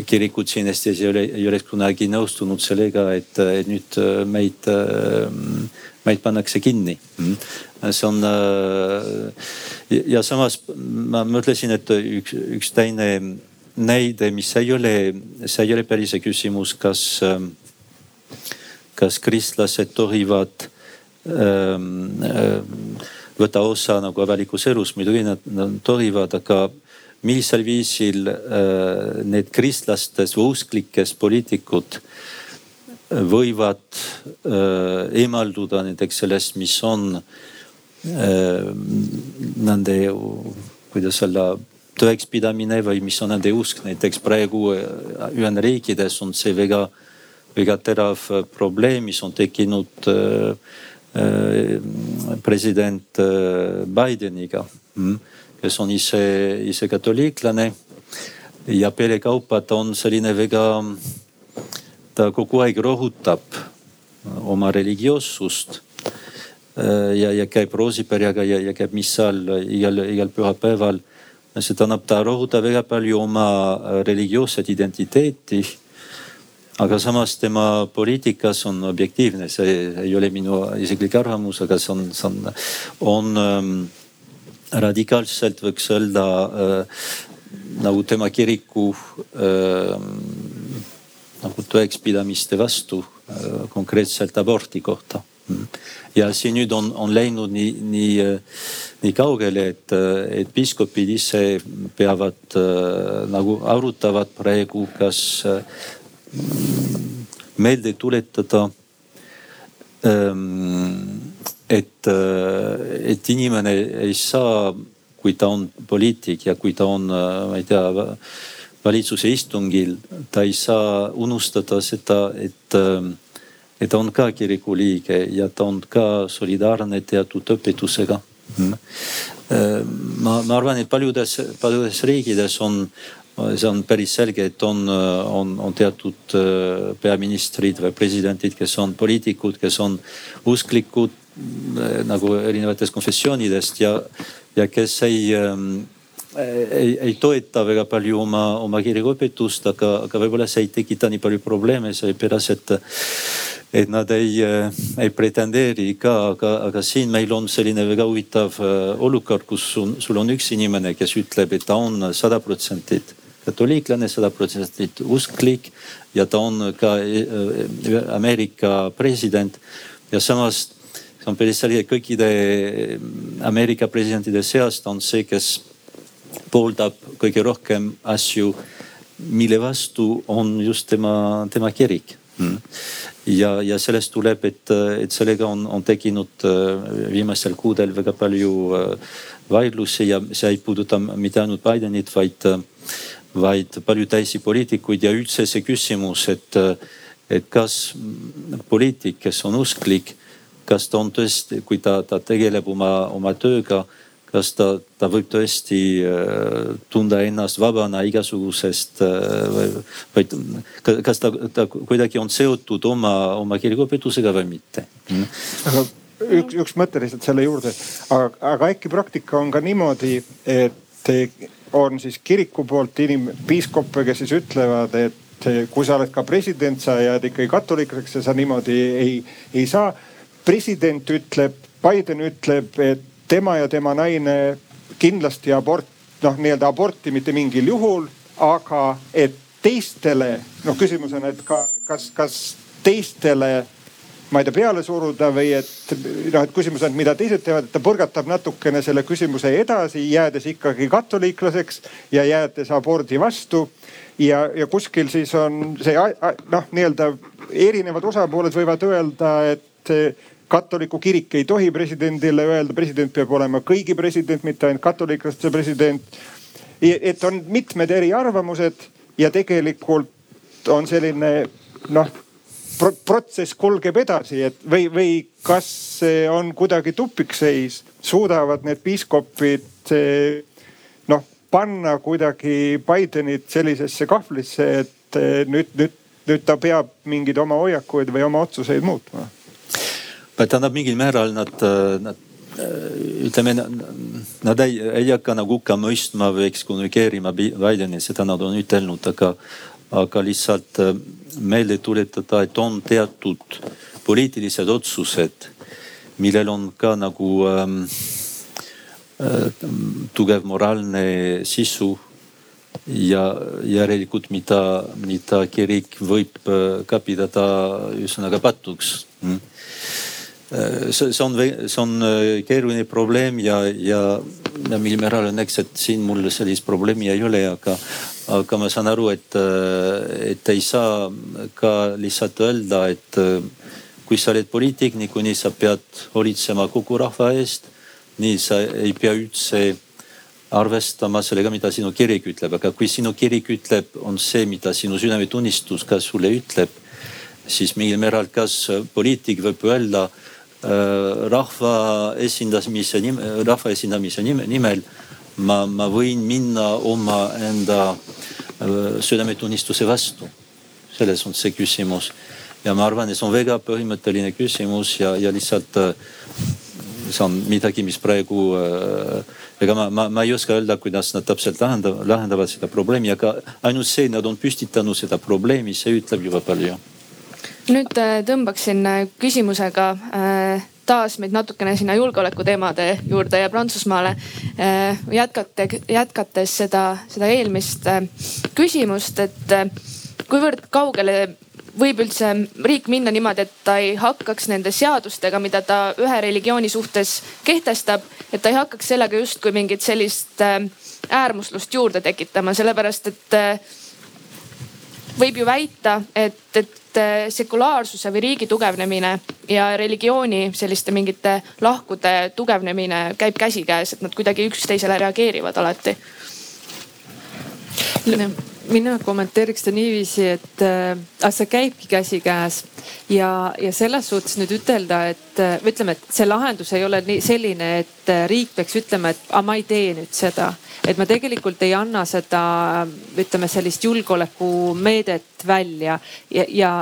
kirikud siin Eestis ei ole, ei oleks kunagi nõustunud sellega, et, nüüd meid, meid pannakse kinni. see on ja samas ma mõtlesin, et üks, üks teine näide, mis ei ole, see ei ole päris see küsimus, kas, kas kristlased tohivad ähm, ähm, võtta osa nagu avalikus elus, muidugi nad, nad tohivad, aga millisel viisil äh, need kristlastest või usklikest poliitikud võivad äh, eemalduda näiteks sellest, mis on äh, nende, kuidas öelda, tõekspidamine või mis on nende usk. näiteks praegu äh, Ühendriikides on see väga, väga terav probleem, mis on tekkinud äh, Äh, president äh, Bideniga, mm, kes on ise, ise katoliiklane. ja pealekaupa ta on selline väga, ta kogu aeg rõhutab oma religioossust. Äh, ja, ja käib roosiperjaga ja, ja käib missal igal, igal pühapäeval. See tähendab, ta rõhutab väga palju oma religioosset identiteeti aga samas tema poliitikas on objektiivne, see ei ole minu isiklik arvamus, aga see on, see on, on ähm, radikaalselt võiks öelda äh, nagu tema kiriku äh, nagu tõekspidamiste vastu äh, konkreetselt aborti kohta. Ja siin nüüd on, on läinud nii, nii, äh, nii kaugele, et, äh, et piiskopid ise peavad äh, nagu arutavad praegu, kas meelde tuletada, ähm, et, et inimene ei saa, kui ta on poliitik ja kui ta on, ma ei tea, valitsuse istungil, ta ei saa unustada seda, et, äh, et ta on ka kiriku liige ja ta on ka solidaarne teatud õpetusega mm. ma, ma arvan, et paljudes, paljudes riikides on, see on päris selge, et on, on, on teatud äh, peaministrid või presidendid, kes on poliitikud, kes on usklikud äh, nagu erinevatest konfessioonidest ja, ja kes ei ähm, ei, ei toeta väga palju oma, oma kirjaõpetust, aga, aga võib-olla see ei tekita nii palju probleeme, seepärast et, et nad ei, äh, ei pretendeeri ka, aga, aga siin meil on selline väga huvitav olukord, kus sul, sul on üks inimene, kes ütleb, et ta on sada protsenti katoliiklane, sada protsenti usklik ja ta on ka äh, Ameerika president. ja samas see on päris selge, kõikide Ameerika presidentide seast on see, kes pooldab kõige rohkem asju, mille vastu on just tema, tema kirik mm. Ja, ja sellest tuleb, et, et sellega on, on tekkinud äh, viimastel kuudel väga palju äh, vaidlusi ja see ei puuduta mitte ainult Bidenit, vaid vaid palju teisi poliitikuid. Ja üldse see küsimus, et, et kas poliitik, kes on usklik, kas ta on tõesti, kui ta, ta tegeleb oma, oma tööga, kas ta, ta võib tõesti äh, tunda ennast vabana igasugusest äh, või, või kas ta, ta kuidagi on seotud oma, oma kirikuõpetusega või mitte aga üks, üks mõte lihtsalt selle juurde, aga, aga äkki praktika on ka niimoodi, et on siis kiriku poolt inim-, piiskoppe, kes siis ütlevad, et kui sa oled ka president, sa jääd ikkagi katoliiklaseks ja sa niimoodi ei, ei saa. president ütleb, Biden ütleb, et tema ja tema naine kindlasti abort, noh nii-öelda aborti mitte mingil juhul, aga et teistele, noh küsimus on, et ka, kas, kas teistele ma ei tea, peale suruda või et noh, et küsimus on, et mida teised teevad, et ta põrgatab natukene selle küsimuse edasi, jäädes ikkagi katoliiklaseks ja jäädes abordi vastu. ja, ja kuskil siis on see noh, nii-öelda erinevad osapooled võivad öelda, et katoliku kirik ei tohi presidendile öelda, president peab olema kõigi president, mitte ainult katoliklaste president. et on mitmed eriarvamused ja tegelikult on selline noh pro, protsess kulgeb edasi, et või, või kas see on kuidagi tupikseis, suudavad need piiskopid noh panna kuidagi Bidenit sellisesse kahvlisse, et nüüd, nüüd, nüüd ta peab mingeid oma hoiakuid või oma otsuseid muutma tähendab mingil määral nad, nad ütleme, nad ei, ei hakka nagu hukka mõistma või ekskommunikeerima Bideni, seda nad on ütelnud, aga, aga lihtsalt äh, meelde tuletada, et on teatud poliitilised otsused, millel on ka nagu ähm, äh, tugev moraalne sisu ja järelikult, mida, mida kirik võib äh, ka pidada ühesõnaga patuks mm see, see on, see on äh, keeruline probleem ja, ja, ja mil määral õnneks, et siin mul sellist probleemi ei ole, aga, aga ma saan aru, et, äh, et ei saa ka lihtsalt öelda, et kui sa oled poliitik, niikuinii sa pead hoolitsema kogu rahva eest. nii sa ei pea üldse arvestama sellega, mida sinu kirik ütleb, aga kui sinu kirik ütleb, on see, mida sinu südametunnistus ka sulle ütleb, siis mingil määral, kas poliitik võib öelda Äh, rahva esindamise nimel, rahva esindamise nimel ma, ma võin minna omaenda äh, südametunnistuse vastu. selles on see küsimus ja ma arvan, et see on väga põhimõtteline küsimus ja, ja lihtsalt äh, see on midagi, mis praegu ega ma, ma, ma ei oska öelda, kuidas nad täpselt lahendavad, lahendavad seda probleemi, aga ainult see, nad on püstitanud seda probleemi, see ütleb juba palju nüüd äh, tõmbaksin äh, küsimusega äh, taas meid natukene sinna julgeolekuteemade juurde ja Prantsusmaale. jätkate, jätkates seda, seda eelmist küsimust, et kuivõrd kaugele võib üldse riik minna niimoodi, et ta ei hakkaks nende seadustega, mida ta ühe religiooni suhtes kehtestab, et ta ei hakkaks sellega justkui mingit sellist äärmuslust juurde tekitama, sellepärast et võib ju väita, et, et et sekulaarsuse või riigi tugevnemine ja religiooni selliste mingite lahkude tugevnemine käib käsikäes, et nad kuidagi üksteisele reageerivad alati mina kommenteeriks seda niiviisi, et äh, see käibki käsikäes. Ja, ja selles suhtes nüüd ütelda, et äh, ütleme, et see lahendus ei ole nii selline, et äh, riik peaks ütlema, et aga ma ei tee nüüd seda. Et ma tegelikult ei anna seda, ütleme sellist julgeolekumeedet välja. Ja, ja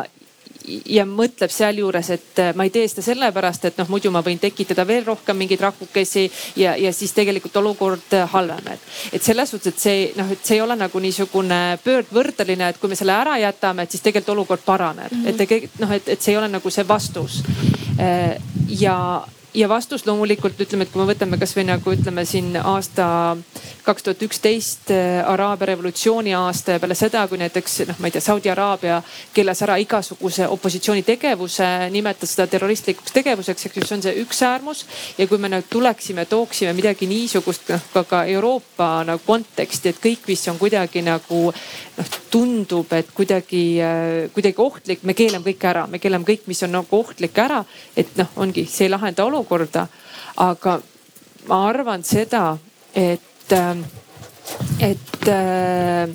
ja mõtleb sealjuures, et ma ei tee seda sellepärast, et noh, muidu ma võin tekitada veel rohkem mingeid rakukesi ja, ja siis tegelikult olukord halveneb. et selles suhtes, et see noh, et see ei ole nagu niisugune pöördvõrdeline, et kui me selle ära jätame, et siis tegelikult olukord paraneb mm, -hmm. et tegelikult noh, et, et see ei ole nagu see vastus. ja ja vastus loomulikult ütleme, et kui me võtame kasvõi nagu ütleme siin aasta kaks tuhat üksteist äh, Araabia revolutsiooni aasta ja peale seda, kui näiteks noh, ma ei tea, Saudi Araabia keelas ära igasuguse opositsiooni tegevuse, nimetas seda terroristlikuks tegevuseks, eks ju, see on see üks äärmus. ja kui me nüüd tuleksime, tooksime midagi niisugust noh ka, ka Euroopa nagu konteksti, et kõik, mis on kuidagi nagu noh, tundub, et kuidagi, äh, kuidagi ohtlik, me keelame kõik ära, me keelame kõik, mis on nagu ohtlik ära. et noh, ongi, see ei lahenda olukorda olukorda. aga ma arvan seda, et, ähm, et äh,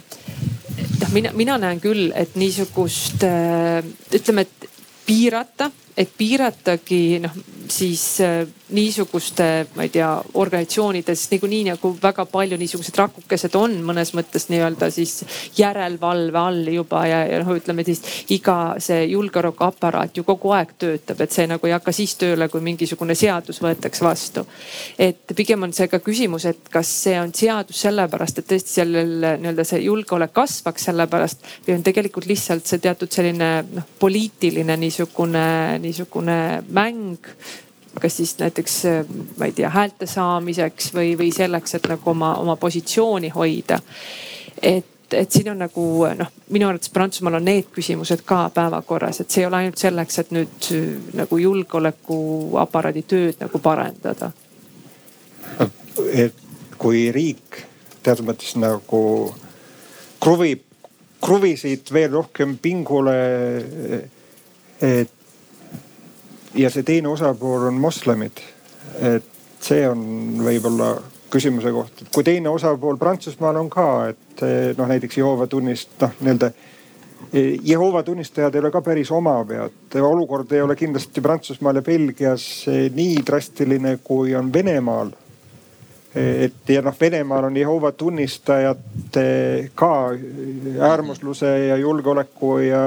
noh, mina, mina näen küll, et niisugust äh, ütleme, et piirata, et piiratagi noh siis äh, niisuguste, ma ei tea, organisatsioonides niikuinii nagu väga palju niisugused rakukesed on mõnes mõttes nii-öelda siis järelevalve all juba ja, ja noh, ütleme siis iga see julgeolekuaparaat ju kogu aeg töötab, et see nagu ei hakka siis tööle, kui mingisugune seadus võetakse vastu. et pigem on see ka küsimus, et kas see on seadus sellepärast, et tõesti sellel nii-öelda see julgeolek kasvaks sellepärast või on tegelikult lihtsalt see teatud selline noh, poliitiline niisugune, niisugune mäng kas siis näiteks ma ei tea häälte saamiseks või, või selleks, et nagu oma, oma positsiooni hoida. et, et siin on nagu noh, minu arvates Prantsusmaal on need küsimused ka päevakorras, et see ei ole ainult selleks, et nüüd nagu julgeolekuaparaadi tööd nagu parendada. kui riik teatud mõttes nagu kruvib kruvisid veel rohkem pingule. et ja see teine osapool on moslemid. et see on võib-olla küsimuse koht, et kui teine osapool Prantsusmaal on ka, et eh, noh, näiteks Jehoova tunnist, noh nii-öelda. Eh, Jehoova tunnistajad ei ole ka päris omapead, olukord ei ole kindlasti Prantsusmaal ja Belgias eh, nii drastiline, kui on Venemaal. et ja noh, Venemaal on Jehoova tunnistajad ka äärmusluse ja julgeoleku ja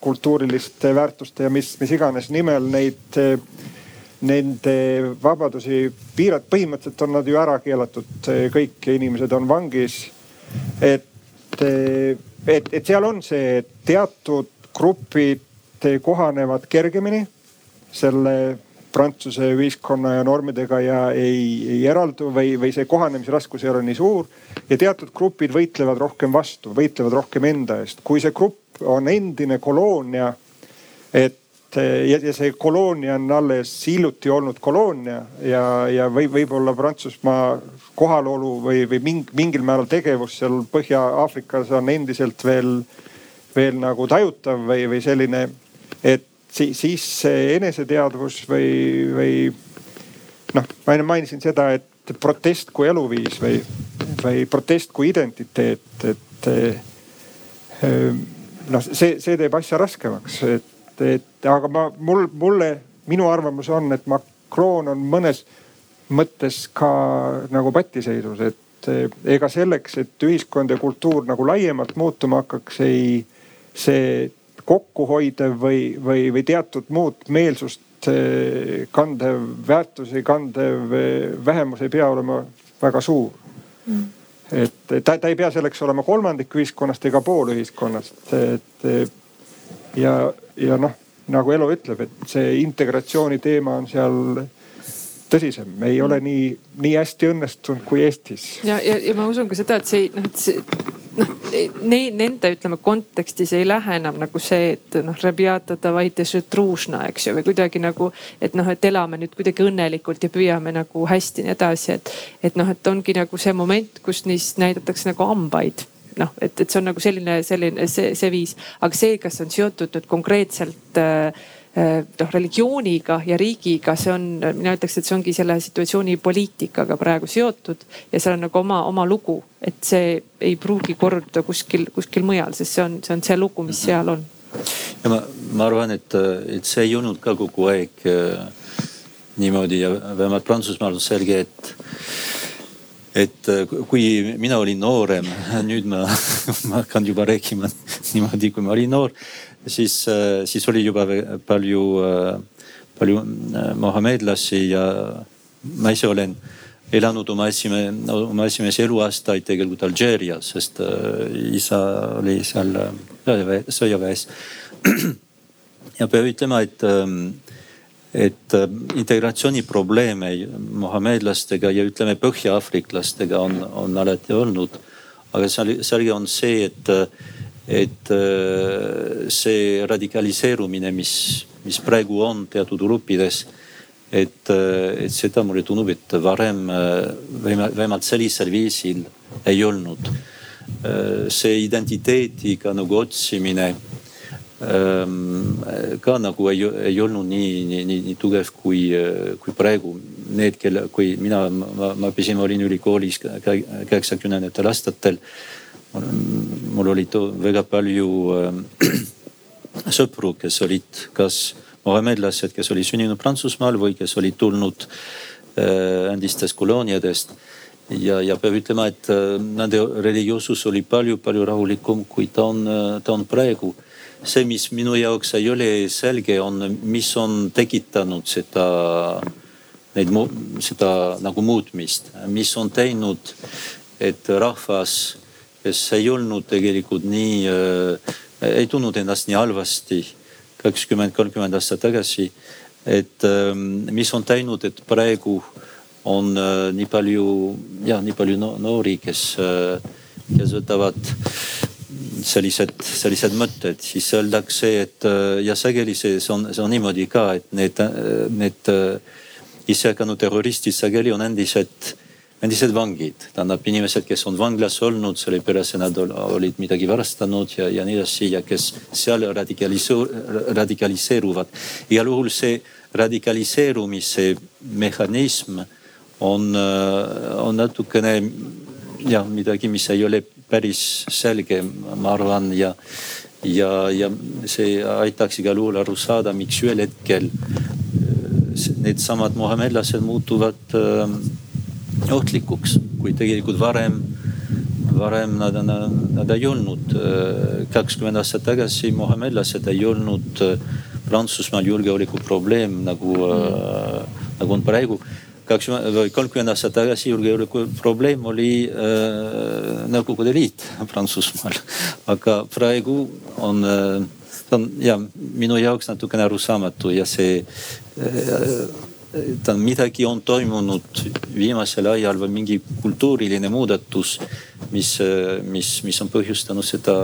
rahvuskultuuriliste väärtuste ja mis, mis iganes nimel neid nende vabadusi piirata, põhimõtteliselt on nad ju ära keelatud, kõik inimesed on vangis. et, et, et seal on see, et teatud grupid kohanevad kergemini selle Prantsuse ühiskonna ja normidega ja ei, ei eraldu või, või see kohanemisraskus ei ole nii suur. ja teatud grupid võitlevad rohkem vastu, võitlevad rohkem enda eest. kui see grupp on endine koloonia, et ja, ja see koloonia on alles hiljuti olnud koloonia ja, ja võib, võib-olla Prantsusmaa kohalolu või, või ming, mingil määral tegevus seal Põhja-Aafrikas on endiselt veel, veel nagu tajutav või, või selline, et si, siis see eneseteadvus või, või noh, ma enne mainisin seda, et protest kui eluviis või, või protest kui identiteet, et noh, see, see teeb asja raskemaks, et et, aga ma, mul, mulle, minu arvamus on, et Macron on mõnes mõttes ka nagu patiseisus, et ega selleks, et ühiskond ja kultuur nagu laiemalt muutuma hakkaks, ei see kokkuhoidev või, või, või teatud muud meelsust eh, kandev, väärtusi kandev eh, vähemus ei pea olema väga suur mm. Et ta, ta ei pea selleks olema kolmandik ühiskonnast ega pool ühiskonnast, et ja ja noh, nagu elu ütleb, et see integratsiooni teema on seal tõsisem, ei ole nii, nii hästi õnnestunud kui Eestis. ja, ja, ja ma usun ka seda, et see noh, et see noh, nende ütleme kontekstis ei lähe enam nagu see, et noh, eks ju, või kuidagi nagu, et noh, et elame nüüd kuidagi õnnelikult ja püüame nagu hästi nii edasi, et, et noh, et ongi nagu see moment, kus neist näidatakse nagu hambaid. Noh, et, et see on nagu selline, selline see, see viis, aga see, kas on seotud nüüd konkreetselt äh, noh religiooniga ja riigiga, see on, mina ütleks, et see ongi selle situatsiooni poliitikaga praegu seotud ja seal on nagu oma, oma lugu, et see ei pruugi korduda kuskil, kuskil mujal, sest see on, see on see lugu, mis seal on. ja ma, ma arvan, et, et see ei olnud ka kogu aeg äh, niimoodi ja vähemalt Prantsusmaal on selge, et et äh, kui mina olin noorem, nüüd ma, ma hakkan juba rääkima niimoodi, kui ma olin noor, siis, äh, siis oli juba palju, äh, palju mohamedlasi ja ma ise olen elanud oma esimene, oma esimese eluaastaid tegelikult Alžeerias, sest isa oli seal sõjaväes. ja peab ütlema, et et äh, integratsiooniprobleeme mohamedlastega ja ütleme põhja-aafriklastega on, on alati olnud. aga selge on see, et, et äh, see radikaliseerumine, mis, mis praegu on teatud gruppides, et, äh, et seda mulle tundub, et varem vähemalt sellisel viisil ei olnud. see identiteediga nagu otsimine ka nagu ei, ei olnud nii, nii, nii, nii tugev kui, kui praegu. Need, kelle, kui mina, ma, ma püsin, olin ülikoolis kaheksakümnendatel aastatel. Mul oli väga palju äh, sõpru, kes olid kas mohamedlased, kes olid sündinud Prantsusmaal või kes olid tulnud äh, endistest kolooniadest. Ja, ja peab ütlema, et äh, nende religioossus oli palju-palju rahulikum, kui ta on, ta on praegu. See, mis minu jaoks ei ole selge, on, mis on tekitanud seda, neid, seda nagu muutmist, mis on teinud, et rahvas, kes ei olnud tegelikult nii äh,, ei tundnud ennast nii halvasti kakskümmend, kolmkümmend aastat tagasi. et äh, mis on teinud, et praegu on äh, nii palju, jah, nii palju noori, kes äh,, kes võtavad sellised, sellised mõtted, siis öeldakse, et äh, ja sageli see, see on, see on niimoodi ka, et need, need äh, ise hakanud terroristid sageli on endised endised vangid, tähendab inimesed, kes on vanglas olnud, sellepärast nad olid midagi varastanud ja, ja nii edasi ja kes seal radikaliseeruvad. igal juhul see radikaliseerumise mehhanism on, on natukene jah, midagi, mis ei ole päris selge, ma arvan ja, ja, ja see aitaks igal juhul aru saada, miks ühel hetkel needsamad muhamedlased muutuvad äh, ohtlikuks, kui tegelikult varem, varem nad, nad, nad ei olnud. kakskümmend aastat tagasi muhamedlased ei olnud Prantsusmaal julgeolekuprobleem nagu mm., nagu on praegu kakskümmend või kolmkümmend aastat tagasi julgeolekuprobleem oli äh, Nõukogude Liit Prantsusmaal. aga praegu on äh,, on ja minu jaoks natukene arusaamatu ja see äh, ta midagi on toimunud viimasel ajal või mingi kultuuriline muudatus, mis, mis, mis on põhjustanud seda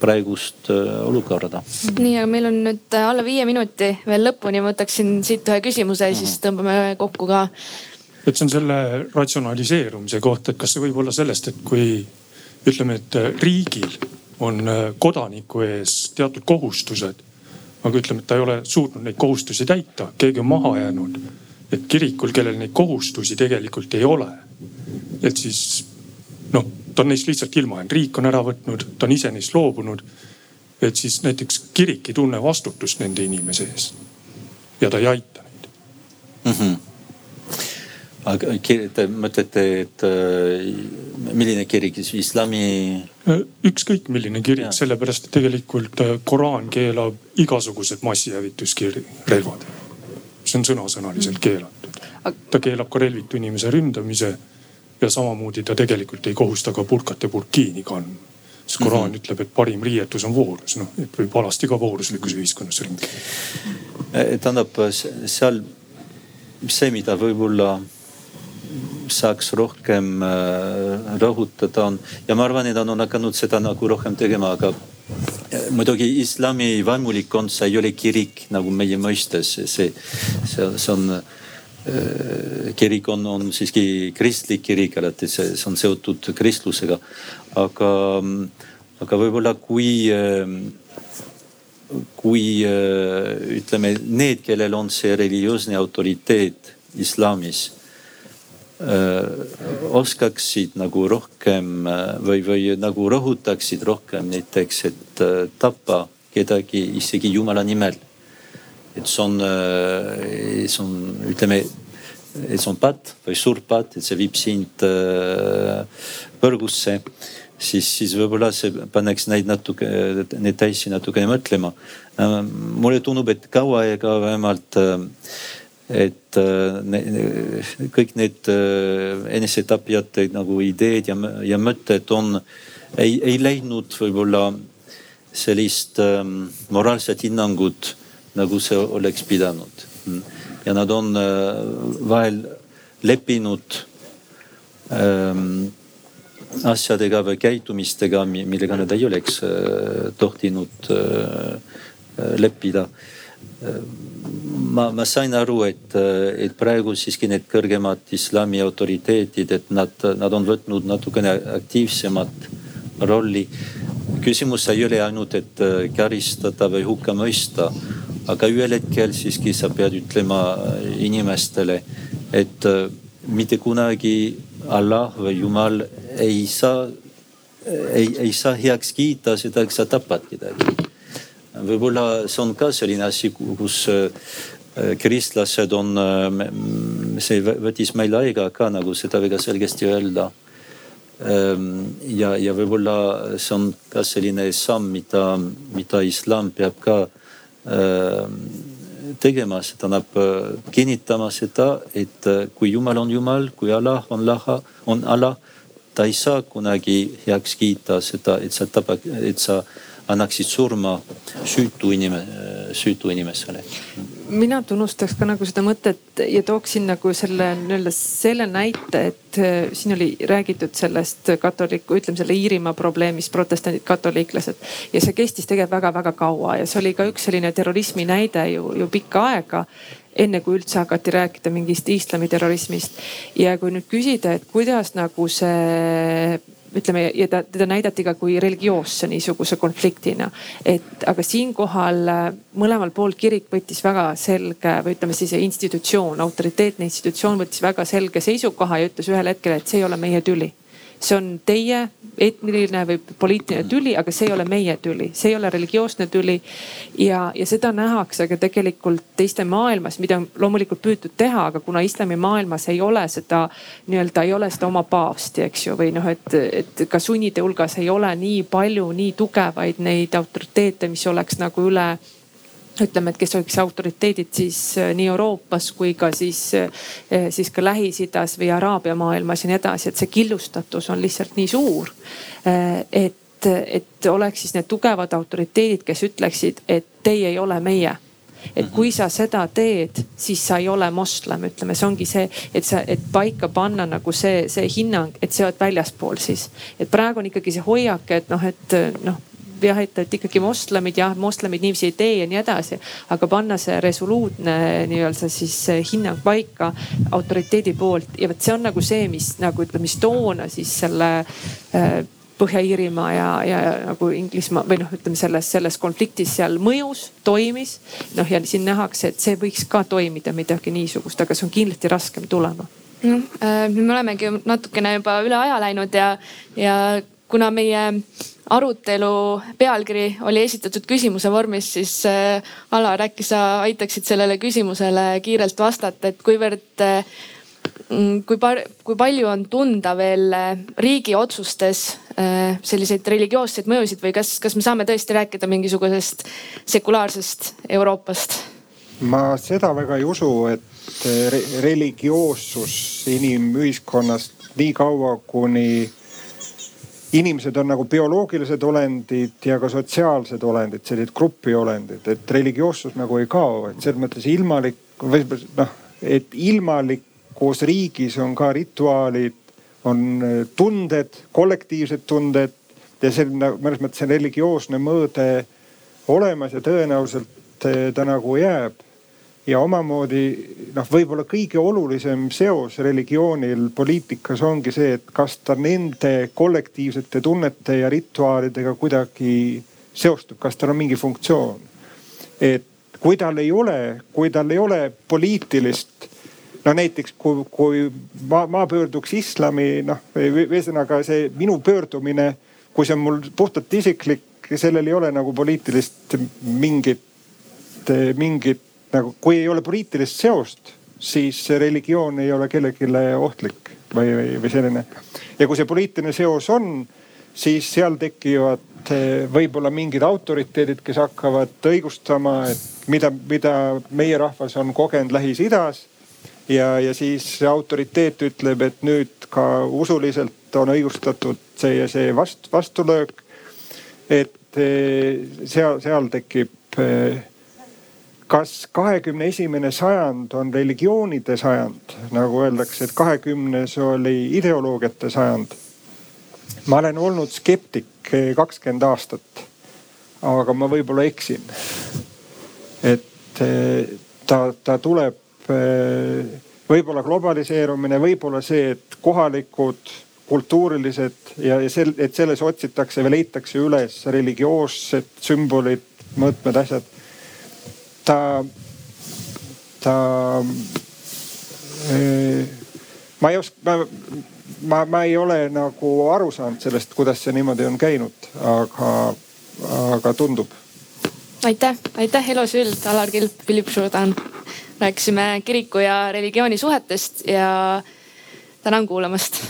praegust äh, olukorda. nii, aga meil on nüüd alla viie minuti veel lõpuni, ma võtaksin siit ühe küsimuse ja siis mhm. tõmbame kokku ka. et see on selle ratsionaliseerumise kohta, et kas see võib olla sellest, et kui ütleme, et riigil on äh, kodaniku ees teatud kohustused aga ütleme, et ta ei ole suutnud neid kohustusi täita, keegi on maha jäänud et kirikul, kellel neid kohustusi tegelikult ei ole, et siis noh, ta on neist lihtsalt ilma jäänud, riik on ära võtnud, ta on ise neist loobunud. et siis näiteks kirik ei tunne vastutust nende inimese ees ja ta ei aita neid mm. -hmm aga te mõtlete, et äh, milline kirik siis, islami? Äh, ükskõik milline kirik, sellepärast et tegelikult äh, Koraan keelab igasugused massihävituskirjelvad see on sõnasõnaliselt keelatud. ta keelab ka relvitu inimese ründamise ja samamoodi ta tegelikult ei kohusta ka purkat ja burkiini kandma. sest Koraan mm -hmm. ütleb, et parim riietus on voorus, noh et võib alasti ka vooruslikus ühiskonnas ringi. Tähendab seal see, mida võib-olla saaks rohkem eh, rõhutada on ja ma arvan, et nad on hakanud seda nagu rohkem tegema, aga muidugi islami vaimulikkond, see ei ole kirik nagu meie mõistes, see, see, see on äh, kirik on, on siiski kristlik kirik alati, see, on seotud kristlusega. aga, aga võib-olla kui, äh, kui äh, ütleme, need, kellel on see religioosne autoriteet islamis oskaksid nagu rohkem äh, või, või nagu rõhutaksid rohkem näiteks, et äh, tappa kedagi isegi jumala nimel. et see on, see on, ütleme, see on patt või suur patt, et see viib sind põrgusse siis, siis võib-olla see paneks neid natuke, neid täisi natukene mõtlema. mulle tundub, et kaua aega vähemalt et äh, ne, kõik need äh, enesetapjate nagu ideed ja, ja mõtted on, ei, ei leidnud võib-olla sellist ähm, moraalset hinnangut, nagu see oleks pidanud. ja nad on äh, vahel leppinud ähm, asjadega või käitumistega, millega nad ei oleks äh, tohtinud äh, leppida ma, ma sain aru, et, et praegu siiski need kõrgemad islami autoriteedid, et nad, nad on võtnud natukene aktiivsemat rolli. küsimus ei ole ainult, et karistada või hukka mõista, aga ühel hetkel siiski sa pead ütlema inimestele, et mitte kunagi Allah või Jumal ei saa, ei, ei saa heaks kiita seda, et sa tapad kedagi võib-olla see on ka selline asi, kus äh, kristlased on, äh, see võttis meil aega ka nagu seda väga selgesti öelda. Ähm, ja, ja võib-olla see on ka selline samm, mida, mida islam peab ka ähm, tegema, see tähendab äh, kinnitama seda, et kui Jumal on Jumal, kui Allah on Allah, on Allah, ta ei saa kunagi heaks kiita seda, et sa tabad, et sa annaksid surma süütu inime-, süütu inimesele mina tunnustaks ka nagu seda mõtet ja tooksin nagu selle nii-öelda selle näite, et äh, siin oli räägitud sellest katoliku, ütleme selle Iirimaa probleemist, protestandid, katoliiklased. ja see kestis tegelikult väga-väga kaua ja see oli ka üks selline terrorismi näide ju, ju pikka aega enne kui üldse hakati rääkida mingist islamiterrorismist. ja kui nüüd küsida, et kuidas nagu see ütleme ja ta, teda näidati ka kui religioosse niisuguse konfliktina. et aga siinkohal äh, mõlemal pool kirik võttis väga selge või ütleme siis institutsioon, autoriteetne institutsioon võttis väga selge seisukoha ja ütles ühel hetkel, et see ei ole meie tüli see on teie etniline või poliitiline tüli, aga see ei ole meie tüli, see ei ole religioosne tüli. ja, ja seda nähakse ka tegelikult teiste maailmas, mida on loomulikult püütud teha, aga kuna islamimaailmas ei ole seda nii-öelda, ei ole seda oma paavsti, eks ju, või noh, et, et ka sunnide hulgas ei ole nii palju nii tugevaid neid autoriteete, mis oleks nagu üle ütleme, et kes oleks autoriteedid siis äh, nii Euroopas kui ka siis, äh, siis ka Lähis-Idas või Araabia maailmas ja nii edasi, et see killustatus on lihtsalt nii suur. Äh, et, et oleks siis need tugevad autoriteedid, kes ütleksid, et teie ei ole meie et kui sa seda teed, siis sa ei ole moslem, ütleme, see ongi see, et sa, et paika panna nagu see, see hinnang, et sa oled väljaspool siis. et praegu on ikkagi see hoiak, et noh, et noh jah, et, et ikkagi moslemid jah, moslemid niiviisi ei tee ja nii edasi. aga panna see resoluutne nii-öelda siis hinnang paika autoriteedi poolt ja vot see on nagu see, mis nagu ütleme, mis toona siis selle äh, Põhja-Iirimaa ja, ja nagu Inglismaa või noh, ütleme selles, selles konfliktis seal mõjus, toimis. noh, ja siin nähakse, et see võiks ka toimida midagi niisugust, aga see on kindlasti raskem tulema noh äh,, me olemegi natukene juba üle aja läinud ja, ja kuna meie arutelu pealkiri oli esitatud küsimuse vormis, siis äh, Alar, äkki sa aitaksid sellele küsimusele kiirelt vastata, et kuivõrd äh, mm, kui par-, kui palju on tunda veel äh, riigi otsustes selliseid religioosseid mõjusid või kas, kas me saame tõesti rääkida mingisugusest sekulaarsest Euroopast? ma seda väga ei usu, et religioossus inimühiskonnast nii kaua, kuni inimesed on nagu bioloogilised olendid ja ka sotsiaalsed olendid, sellised grupiolendid, et religioossus nagu ei kao, et selles mõttes ilmalik või noh, et ilmalikus riigis on ka rituaalid, on tunded, kollektiivsed tunded ja on nagu mõnes mõttes see religioosne mõõde olemas ja tõenäoliselt eh, ta nagu jääb ja omamoodi noh, võib-olla kõige olulisem seos religioonil poliitikas ongi see, et kas ta nende kollektiivsete tunnete ja rituaalidega kuidagi seostub, kas tal on mingi funktsioon. et kui tal ei ole, kui tal ei ole poliitilist no näiteks kui, kui ma, ma pöörduks islami, noh ühesõnaga see minu pöördumine, kui see on mul puhtalt isiklik, sellel ei ole nagu poliitilist mingit, mingit nagu kui ei ole poliitilist seost, siis religioon ei ole kellelegi ohtlik või, või, või selline. ja kui see poliitiline seos on, siis seal tekivad eh, võib-olla mingid autoriteedid, kes hakkavad õigustama, et mida, mida meie rahvas on kogenud Lähis-Idas. ja, ja siis autoriteet ütleb, et nüüd ka usuliselt on õigustatud see ja see vast, vastulöök. et eh, seal, seal tekib eh, kas kahekümne esimene sajand on religioonide sajand, nagu öeldakse, et kahekümnes oli ideoloogiate sajand. ma olen olnud skeptik kakskümmend aastat. aga ma võib-olla eksin. et eh, ta, ta tuleb eh, võib-olla globaliseerumine, võib-olla see, et kohalikud kultuurilised ja, ja sel, et selles otsitakse või leitakse üles religioossed sümbolid, mõõtmed, asjad ta, ta ma ei oska, ma, ma, ma ei ole nagu aru saanud sellest, kuidas see niimoodi on käinud, aga, aga tundub. aitäh, aitäh, Elo Sült, Alar Kilp, Philipp Jourdan. rääkisime kiriku ja religiooni suhetest ja tänan kuulamast